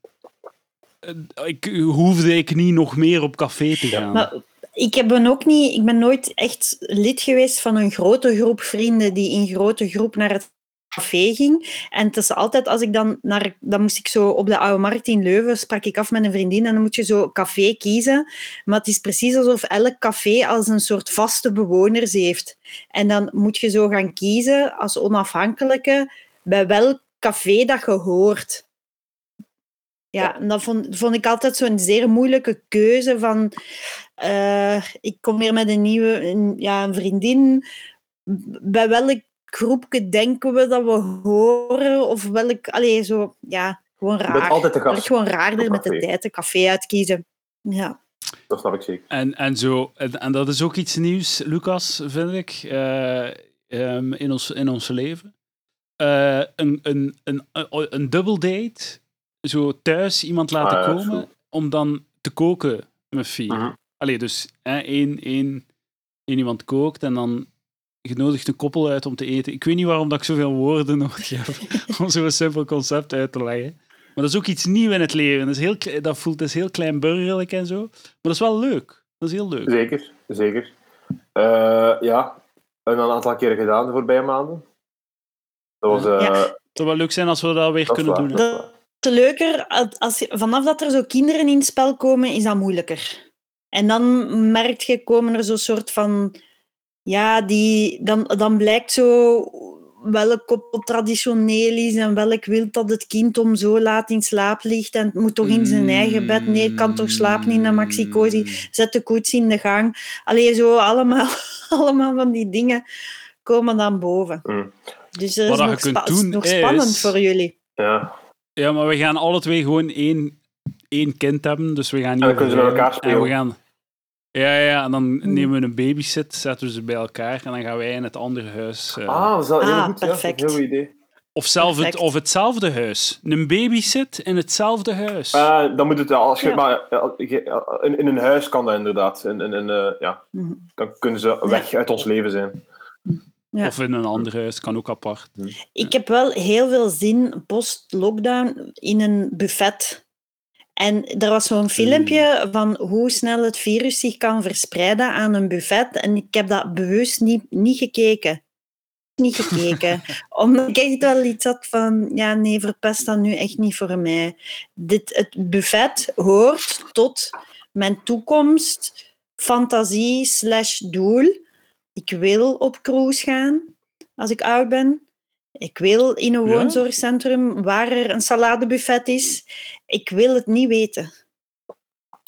Eh, Ik, hoefde ik niet nog meer op café te gaan. Maar ik, heb ben ook niet, ik ben nooit echt lid geweest van een grote groep vrienden die in grote groep naar het café ging. En het is altijd, als ik dan naar... Dan moest ik zo op de Oude Markt in Leuven, sprak ik af met een vriendin en dan moet je zo café kiezen. Maar het is precies alsof elk café als een soort vaste bewoners heeft. En dan moet je zo gaan kiezen als onafhankelijke bij welk café dat je hoort. Ja, en dat vond, vond ik altijd zo'n zeer moeilijke keuze van... eh, ik kom hier met een nieuwe een, ja, een vriendin. Bij welk groepje denken we dat we horen? Of welk... Allee, zo... Ja, gewoon Je bent raar. altijd te Het gast. gewoon raarder met de tijd een café uitkiezen. Ja. Dat snap ik zeker. En, en, zo, en, en dat is ook iets nieuws, Lucas, vind ik, eh, ehm, in, ons, in ons leven. Eh, een, een, een, een, een double date, zo thuis iemand laten Ah, ja, komen, zo. om dan te koken met vier. Mhm. Allee, dus hè, één, één, één iemand kookt en dan genodigd een koppel uit om te eten. Ik weet niet waarom dat ik zoveel woorden nodig heb om zo'n simpel concept uit te leggen. Maar dat is ook iets nieuws in het leven. Dat, is heel, dat voelt is heel kleinburgerlijk en zo. Maar dat is wel leuk. Dat is heel leuk. Zeker, zeker. Eh, ja, en een aantal keren gedaan de voorbije maanden. Dat was... Ja. Het zou wel leuk zijn als we dat weer dat kunnen waar, doen. Leuker. Als, je- vanaf dat er zo kinderen in het spel komen, is dat moeilijker. En dan merk je, komen er zo'n soort van... Ja, die, dan, dan blijkt zo welk koppel traditioneel is en welk wil dat het kind om zo laat in slaap ligt en het moet toch in zijn eigen bed. Nee, het kan toch slapen in een maxi-cozy. Zet de koets in de gang. Allee, zo allemaal, allemaal van die dingen komen dan boven. Mm. Dus dat is nog, je kunt spa- doen nog is- spannend voor jullie. Ja. Ja, maar we gaan alle twee gewoon één, één kind hebben, dus we gaan niet En dan kunnen ze overruilen. elkaar En we spelen. gaan... Ja, ja, en dan Hmm. nemen we een babysit, zetten we ze bij elkaar en dan gaan wij in het andere huis. eh, Ah, dat is wel heel Ah, goed. perfect. Ja, dat is een heel goed idee. of, zelf het, of hetzelfde huis. Een babysit in hetzelfde huis. Eh, dan moet het, als je, Ja. maar in, in een huis kan dat inderdaad. In, in, in, eh, ja, Mhm. dan kunnen ze weg uit ons leven zijn. Ja. Of in een ander huis, kan ook apart. Ik heb wel heel veel zin post-lockdown in een buffet. En er was zo'n filmpje van hoe snel het virus zich kan verspreiden aan een buffet. En ik heb dat bewust niet, niet gekeken. Niet gekeken. Omdat ik echt wel iets had van, ja nee, verpest dat nu echt niet voor mij. Dit, het buffet hoort tot mijn toekomst, fantasie slash doel. Ik wil op cruise gaan als ik oud ben. Ik wil in een Ja? woonzorgcentrum waar er een saladebuffet is. Ik wil het niet weten.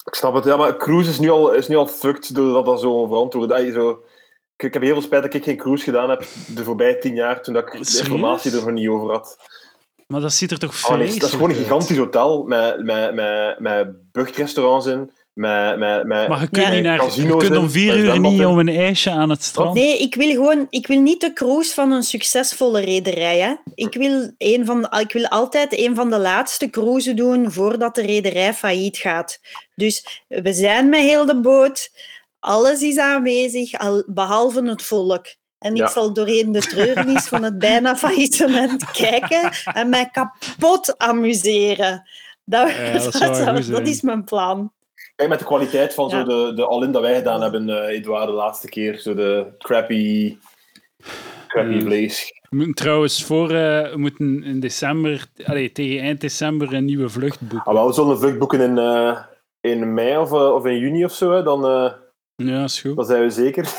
Ik snap het, ja, maar cruise is nu al, is nu al fucked doordat dat zo onverantwoord is. Zo, ik, ik heb heel veel spijt dat ik geen cruise gedaan heb de voorbije tien jaar, toen dat ik de informatie er nog niet over had. Maar dat ziet er toch Oh, vreselijk nee, dat is gewoon een gigantisch hotel met, met, met, met buchtrestaurants in, met, met, met, Maar je kunt, Ja. niet naar, je kunt om vier uur niet om een ijsje aan het strand. Nee, ik wil gewoon... Ik wil niet de cruise van een succesvolle rederij. Hè. Ik, wil een van de, ik wil altijd een van de laatste cruisen doen voordat de rederij failliet gaat. Dus we zijn met heel de boot. Alles is aanwezig, al- behalve het volk. En ik Ja. zal doorheen de treurnis van het bijna faillissement kijken en mij kapot amuseren. Dat, Ja, dat is mijn plan. Kijk, met de kwaliteit van Ja. zo de, de all-in dat wij gedaan hebben, eh Edouard, de laatste keer. Zo de crappy, crappy Ja. vlees. We moeten trouwens voor, eh, we moeten in december, allee, tegen eind december een nieuwe vlucht boeken. Ah, wel, we zullen een vlucht boeken in, eh, in mei of, of in juni of zo. Hè. Dan, eh, Ja, is goed. dan zijn we zeker.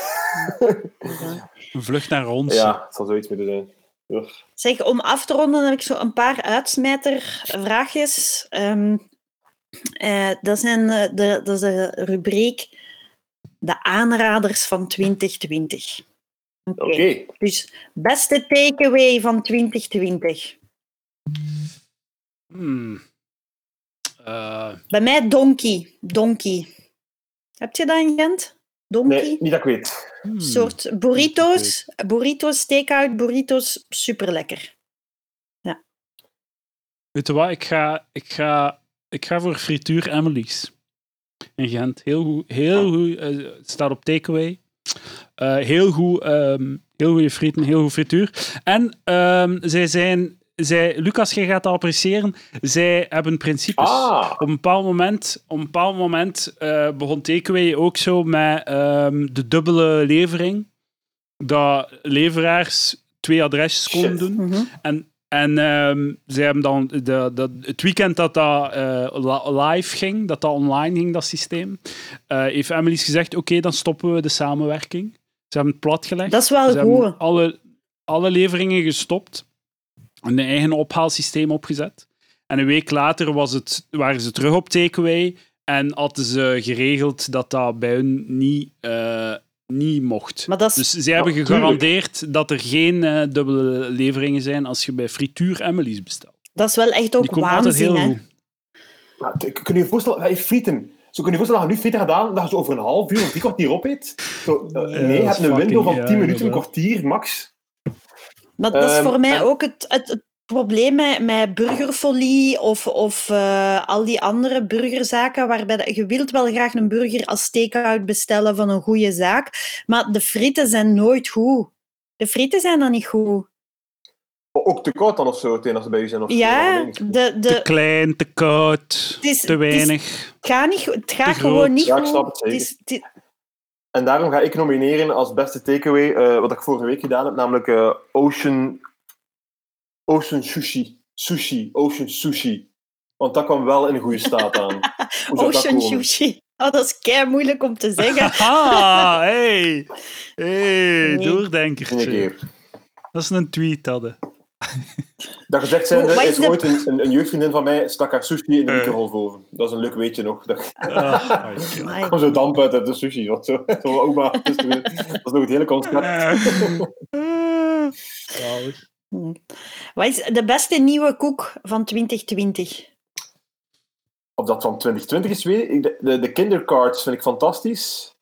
Een vlucht naar ons. Ja, het zal zoiets moeten zijn. Zeg, om af te ronden heb ik zo een paar uitsmijtervraagjes. Ehm, eh, dat, zijn, eh, de, dat is de rubriek de aanraders van 2020. Oké. Oké. Dus beste takeaway van 2020. Hmm. Eh, Bij mij Donkey. Donkey. Heb je dat in Gent? Donkey? Nee, niet dat ik weet. hmm. Een soort burritos. Burritos, take-out burritos. Super lekker. Weet je wat, ik ga, ik ga, ik ga voor frituur Emily's. In Gent. Heel goed. Heel goed. eh, het staat op takeaway. Eh, heel goed. ehm, heel goede frieten, heel goed frituur. En ehm, zij zijn... Zij, Lucas, jij gaat dat appreciëren. Zij hebben principes. Ah, Op een bepaald moment, op een bepaald moment eh, begon Takeaway ook zo met ehm, de dubbele levering. Dat leveraars twee adresjes konden Shit. doen. Mhm. En, en ehm, ze hebben dan de, de, het weekend dat dat eh, live ging, dat dat online ging, dat systeem, eh, heeft Emily's gezegd, oké, dan stoppen we de samenwerking. Ze hebben het platgelegd. Dat is wel Ze hebben goed. alle, alle leveringen gestopt. Een eigen ophaalsysteem opgezet. En een week later was het, waren ze terug op takeaway. En hadden ze geregeld dat dat bij hun niet, eh, niet mocht. Maar dat is Dus zij hebben gegarandeerd dat er geen eh, dubbele leveringen zijn als je bij Frituur Emily's bestelt. Dat is wel echt ook waanzin, heel hè? t- kun je je voorstellen, hey, frieten. Zo kun je je voorstellen dat je nu frieten gedaan, dat je over een half uur of drie kwartier opeet. Zo, eh, Ja, nee, je hebt een window van ja, 10 minuten, een kwartier max. Maar dat is Ehm, voor mij ook het, het, het probleem met, met burgerfolie of, of eh, al die andere burgerzaken, waarbij dat- je wilt wel graag een burger als take-out bestellen van een goede zaak, maar de frieten zijn nooit goed. De frieten zijn dan niet goed. Ook te koud dan of zo, als ze bij u zijn. Of Ja, zo. de, Te de, klein, te koud, is- te weinig. het gaat, niet, het gaat gewoon niet Ja, ik goed. snap het zeker. is- het is- En daarom ga ik nomineren als beste takeaway, eh wat ik vorige week gedaan heb, namelijk eh, Ocean, Ocean Sushi. Sushi, Ocean Sushi. Want dat kwam wel in een goede staat aan. Ocean sushi. Oh, dat is kei moeilijk om te zeggen. Ah, hey. Hey, Nee. doordenkertje. Een keer. Dat is een tweet, hadden. Dat gezegd zijn, Wat is ooit een, een, een jeugdvriendin van mij stak haar sushi in de Eh. microgolfoven. Dat is een leuk weetje nog. Dat Ah, kwam zo damp uit de sushi. Wat zo. Oma, dat, is toch- dat is nog het hele concept. Zalig. Hm. Wat is de beste nieuwe koek van 2020? Of dat van 2020 is, weet ik. De, de, de kindercards vind ik fantastisch.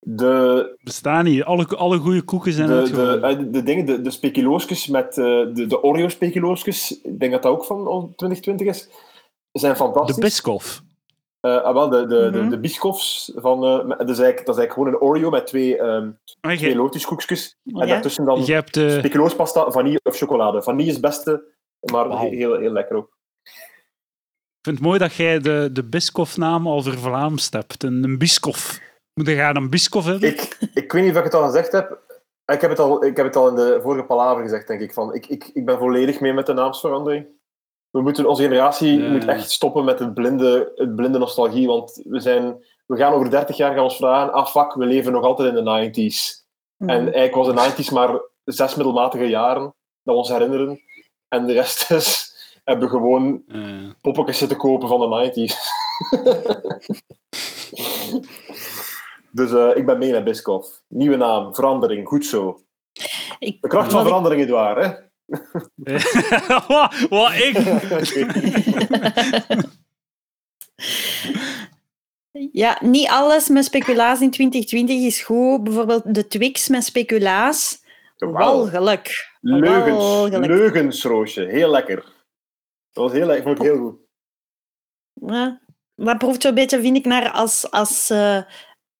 De, Bestaan niet. Alle, alle goede koeken zijn de, de, uitgevonden. eh, de dingen, de, de speculoosjes met eh, de, de Oreo-speculoosjes, ik denk dat dat ook van al 2020 is, zijn fantastisch. De Biscoff. Eh, ah, wel, de, de, de, Mhm. de biscoffs van... eh, met- dat, is eigenlijk, dat is eigenlijk gewoon een Oreo met twee, ehm Maar twee lotuskoekjes. En Ja? daartussen dan je hebt de... speculoospasta, vanille of chocolade. Vanille is het beste, maar Wauw. he- heel, heel lekker ook. Ik vind het mooi dat jij de, de Biscoff-naam al vervlaamst hebt. Een, een Biscoff. Moet je gaan een Biscoff hebben? Ik, ik weet niet of ik het al gezegd heb. Ik heb het al, ik heb het al in de vorige palaver gezegd, denk ik. Van, ik, ik, ik ben volledig mee met de naamsverandering. We moeten, onze generatie Ja. moet echt stoppen met het blinde, het blinde nostalgie. Want we, zijn, we gaan over 30 jaar gaan ons vragen: ah fuck, we leven nog altijd in de 90s. Hm. En eigenlijk was de 90s maar zes middelmatige jaren dat we ons herinneren. En de rest is, hebben we gewoon Eh, poppetjes zitten kopen van de 90s. dus eh, ik ben mee met Biscoff. Nieuwe naam, verandering, goed zo. Ik- De kracht van wat ik- verandering, Edouard, hè? wat, wat ik? Ja, niet alles met speculaas in 2020 is goed. Bijvoorbeeld de Twix met speculaas. Walgelijk. Leugens, Walgelijk. leugens, Roosje. Heel lekker. Dat was heel lekker, vond ik heel goed. Ja, dat proeft zo'n beetje, vind ik, naar als... als eh,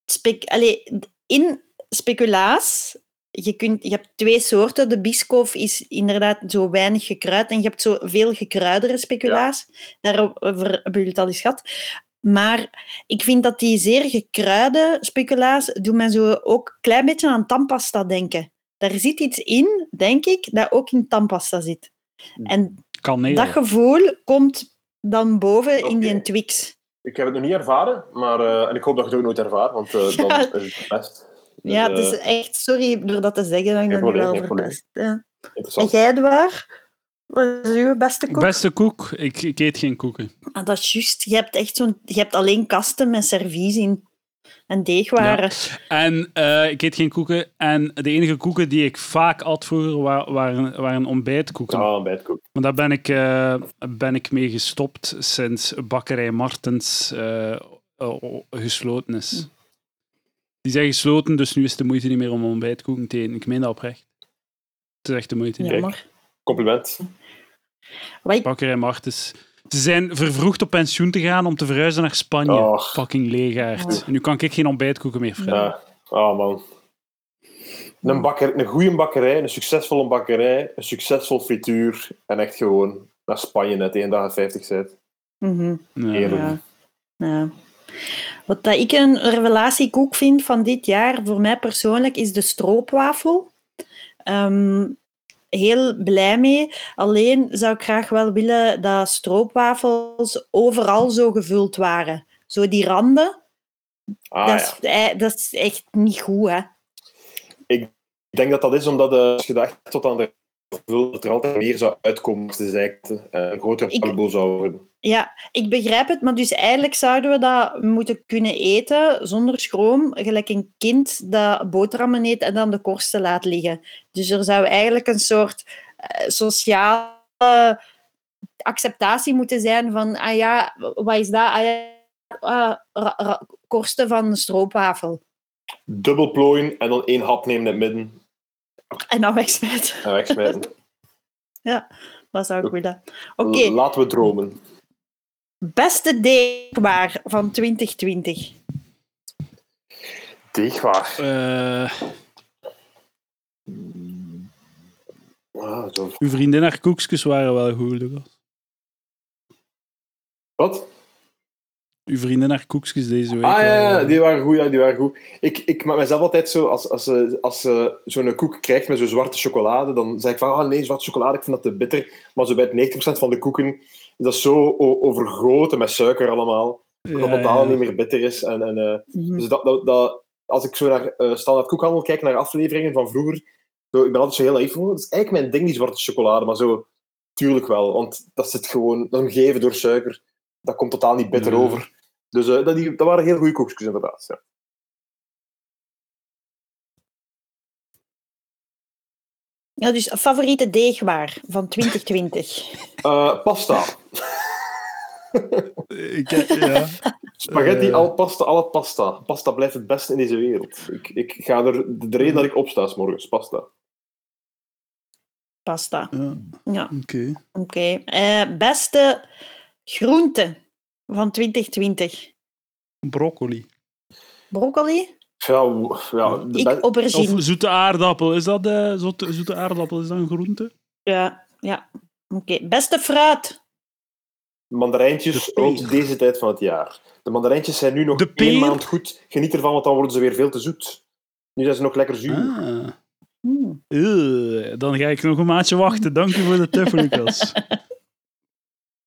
spec Allee, in speculaas... Je, kunt, je hebt twee soorten. De Biscoff is inderdaad zo weinig gekruid. En je hebt zo veel gekruidere speculaas. Daarover hebben we het al eens gehad. Maar ik vind dat die zeer gekruide speculaas doen mij zo ook een klein beetje aan tandpasta denken. Daar zit iets in, denk ik, dat ook in tandpasta zit. En Kaneel. dat gevoel komt dan boven in die. Twix. Ik heb het nog niet ervaren, maar, eh, en ik hoop dat je het ook nooit ervaart, want eh, dan Ja. is het best. Dus, Ja, eh, het is echt... Sorry door dat te zeggen, dat ik dat nu wel verpest. Ja. En jij, Edouard? Wat is uw beste koek? Beste koek? Ik, ik eet geen koeken. Ah, dat is juist. Je hebt echt zo'n... Je hebt alleen kasten met servies in. En deegwaren. En eh, ik eet geen koeken. En de enige koeken die ik vaak at vroeger wa- waren, waren ontbijtkoeken. Ah, bij het koek. Maar daar ben ik, eh, ben ik mee gestopt sinds bakkerij Martens eh, eh, gesloten is. Die zijn gesloten, dus nu is het de moeite niet meer om ontbijtkoeken te eten. Ik meen dat oprecht. Het is echt de moeite niet. Jammer. Compliment. Wat ik- Bakkerij Martens. Ze zijn vervroegd op pensioen te gaan om te verhuizen naar Spanje. Fucking leegaard. Nu kan ik geen ontbijtkoeken meer fretten. Ja. Ah, man. Een, bakker, een goede bakkerij, een succesvolle bakkerij, een succesvol frituur en echt gewoon naar Spanje net één dag 50 zit. Mhm. Ja. Heerlijk. Ja. ja. Wat dat ik een revelatiekoek vind van dit jaar, voor mij persoonlijk, is de stroopwafel. Ehm, heel blij mee. Alleen zou ik graag wel willen dat stroopwafels overal zo gevuld waren. Zo die randen, Ah, dat, ja. is, dat is echt niet goed, hè. Ik denk dat dat is omdat eh, als je dat tot aan de gevuld, dat er altijd meer zou uitkomen de eh, een grotere palboel zou worden. Ja, ik begrijp het, maar dus eigenlijk zouden we dat moeten kunnen eten zonder schroom, gelijk een kind dat boterhammen eet en dan de korsten laat liggen. Dus er zou eigenlijk een soort eh, sociale acceptatie moeten zijn van, ah ja, wat is dat? Ah ja, ah, korsten van stroopwafel. Dubbel plooien en dan één hap nemen in het midden En dan wegsmijten. en wegsmijten. Dat zou ik willen. Oké, Laten we dromen. Beste deegwaar van 2020. Deegwaar. Eh, Ah, zo. uw vriendin haar koekjes waren wel goed, Lucas. Wat? Uw vriendin haar koekjes deze week. Ah ja, ja, die waren goed. Ja, die waren goed. Ik, ik maak mezelf altijd zo, als, als, ze- als ze zo'n koek krijgt met zo'n zwarte chocolade, dan zeg ik van, ah nee, zwarte chocolade, ik vind dat te bitter. Maar zo bij het 90% van de koeken is dat zo o- overgoten met suiker allemaal. Dat het Ja, niet meer bitter is. En, en, eh, Mhm. dus dat, dat, dat, als ik zo naar eh standaard koekhandel kijk, naar afleveringen van vroeger, zo, ik ben altijd zo heel naïef. van, Dat is eigenlijk mijn ding, die zwarte chocolade. Maar zo, tuurlijk wel. Want dat zit gewoon, dat is omgeven door suiker. Dat komt totaal niet bitter Ja. over. Dus eh, dat, die, dat waren heel goede koekjes, inderdaad. Ja. Ja, dus favoriete deegwaar van 2020. Eh, pasta. Ik, ja. Spaghetti Eh. al pasta, alle pasta. Pasta blijft het beste in deze wereld. Ik, ik ga er, de reden dat ik opsta is morgens, pasta. Pasta. ja. Ja, Oké. oké. Eh, beste groente van 2020. Broccoli. Broccoli? Ja, ja, de Ik Of zoete aardappel. Is dat de zoete, zoete aardappel? Is dat een groente? Ja, ja. Oké. Beste fruit. mandarijntjes De rond deze tijd van het jaar. De mandarijntjes zijn nu nog één peer? maand goed. Geniet ervan, want dan worden ze weer veel te zoet. Nu zijn ze nog lekker zuur. Ah. Hmm. Eh, dan ga ik nog een maandje wachten. Dank u voor de Lucas.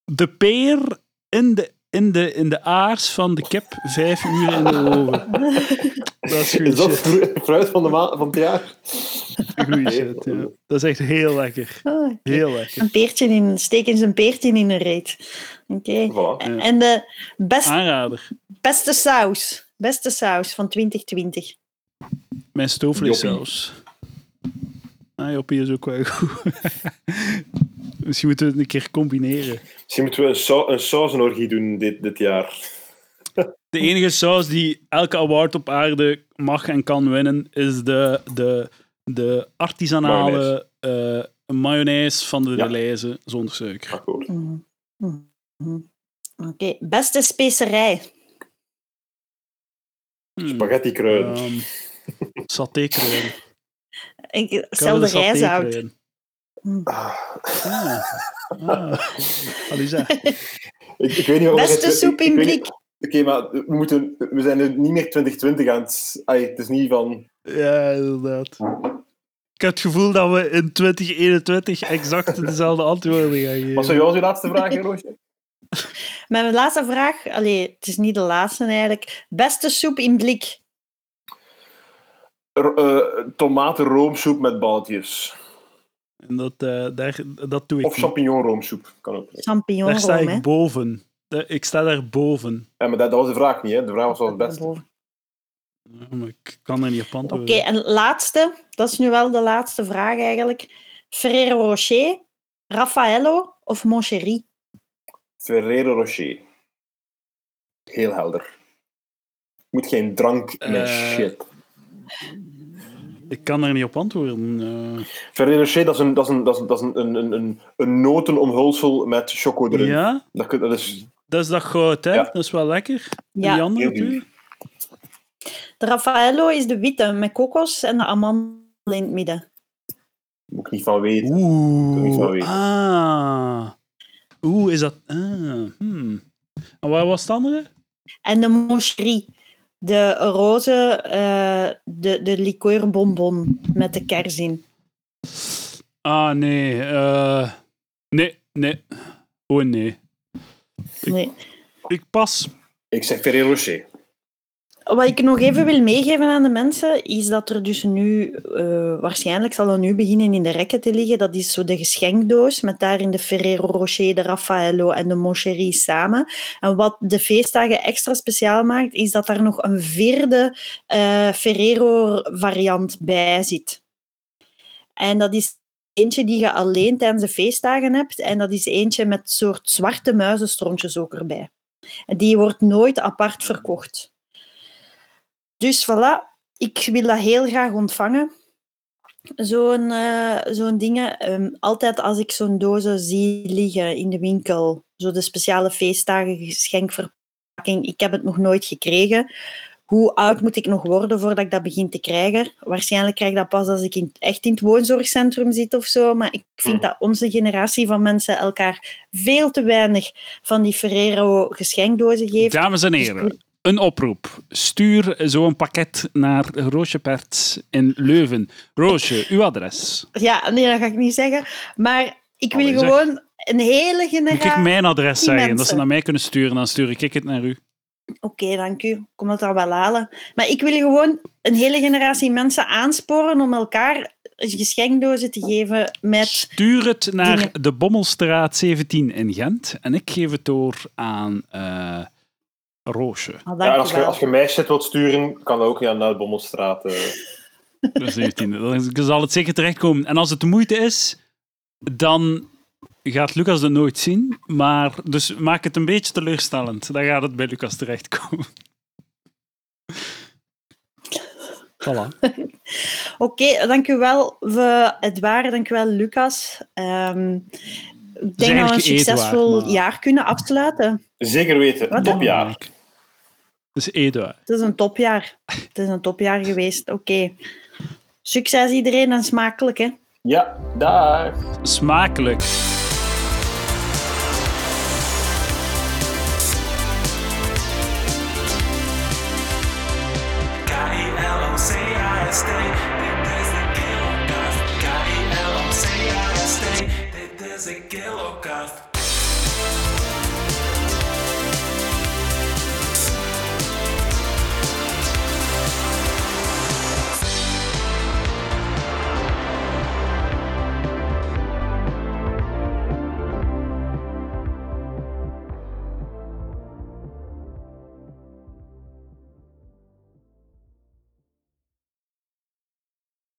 De peer in de, in, de, in de aars van de kip vijf uur in de oven. Dat is goed Is dat shit. fru- fruit van, de ma- van het jaar? Goeie shit, ja. Dat is echt heel lekker. Ah, Heel lekker. een peertje in, steken ze een peertje in een reet. Oké. Voilà. En de best, Aanrader. beste saus. Beste saus van 2020. Mijn stoofvleessaus. Ah, Joppie is ook wel goed. Misschien moeten we het een keer combineren. Misschien moeten we een, een sausenorgie doen dit, dit jaar. De enige saus die elke award op aarde mag en kan winnen, is de, de, de artisanale mayonaise, mayonaise van de Ja. Deleuze zonder suiker. Akkoord. Mhm. Mhm. Oké. Beste specerij. Hmm. Spaghetti kruiden. Um, satékruiden. Ik stel de rijst uit. Ah. Ah. Ah. Alisa. Ik, ik weet niet waarom Beste soep in blik. Oké, maar we, moeten, we zijn nu niet meer 2020 aan het... Ai, het is niet van... Ja, inderdaad. Ik heb het gevoel dat we in 2021 exact dezelfde antwoorden gaan geven. Wat zou jou als je laatste vraag, Roosje? Mijn laatste vraag. Allee, het is niet de laatste eigenlijk. Beste soep in blik. Eh, tomatenroomsoep met balletjes. En dat, eh, daar, dat doe ik Of champignonroomsoep, kan ook. Champignon Daar sta hè. ik boven. Ik sta daar boven. Ja, maar dat, dat was de vraag niet, hè. De vraag was wel het beste. Ja, ik kan er niet op Oké, antwoorden. en laatste. Dat is nu wel de laatste vraag eigenlijk. Ferrero Rocher, Raffaello of Moncherie? Ferrero Rocher. Heel helder. Moet geen drank met Eh, shit. Ik kan er niet op antwoorden. eh. Ferrero Rocher, dat is een, dat is een, dat is een, dat is een, een, een, een, een notenomhulsel met choco erin. ja, Dat, dat is... dat is dat goud, hè? Ja. Dat is wel lekker. Ja. die andere twee? De Raffaello is de witte met kokos en de amandel in het midden. Moet ik niet van weten. niet van Oeh. weten. Ah. Oeh, is dat... Ah. Hmm. En waar was het andere? En de Moncherie, de roze, eh, de, de likeurbonbon met de kers in. Ah, nee. eh, nee, nee. Oh, nee. Nee. Ik pas. Ik zeg Ferrero Rocher. Wat ik nog even wil meegeven aan de mensen, is dat er dus nu, eh, waarschijnlijk zal er nu beginnen in de rekken te liggen, dat is zo de geschenkdoos, met daarin de Ferrero Rocher, de Raffaello en de Moncherie samen. En wat de feestdagen extra speciaal maakt, is dat daar nog een vierde eh, Ferrero-variant bij zit. En dat is eentje die je alleen tijdens de feestdagen hebt, en dat is eentje met soort zwarte muizenstrontjes ook erbij. Die wordt nooit apart verkocht. Dus voilà, ik wil dat heel graag ontvangen. Zo'n eh, zo'n dingen. Ehm, altijd als ik zo'n dozen zie liggen in de winkel, zo de speciale feestdagen geschenkverpakking, ik heb het nog nooit gekregen. Hoe oud moet ik nog worden voordat ik dat begin te krijgen? Waarschijnlijk krijg ik dat pas als ik in, echt in het woonzorgcentrum zit of zo. Maar ik vind dat onze generatie van mensen elkaar veel te weinig van die Ferrero geschenkdozen geeft. Dames en heren, een oproep. Stuur zo'n pakket naar Roosje Perts in Leuven. Roosje, uw adres. Ja, nee, dat ga ik niet zeggen. Maar ik wil Allee, zeg. gewoon een hele Moet ik generatie... mijn adres zeggen, dat ze mensen. naar mij kunnen sturen, dan stuur ik het naar u. Oké, dank u. Ik kom het dan wel halen. Maar ik wil gewoon een hele generatie mensen aansporen om elkaar geschenkdozen te geven met... Stuur het naar Dingen. de Bommelstraat 17 in Gent en ik geef het door aan eh, Roosje. Oh, Ja, als, je, als je mij shit wilt sturen, kan dat ook ja, naar de Bommelstraat. eh. De 17e. Dan zal het zeker terechtkomen. En als het de moeite is, dan gaat Lucas het nooit zien. Maar dus maak het een beetje teleurstellend. Dan gaat het bij Lucas terechtkomen. Voilà. Oké, dank u wel voor het waren. Dank u wel, Lucas. Ehm, ik denk dat we een succesvol maar- jaar kunnen afsluiten. Zeker weten. Wat? Topjaar. Dat is Eduard. Het is een topjaar. Het is een topjaar geweest. Oké. Succes iedereen en smakelijk, hè. Ja, dag. Smakelijk.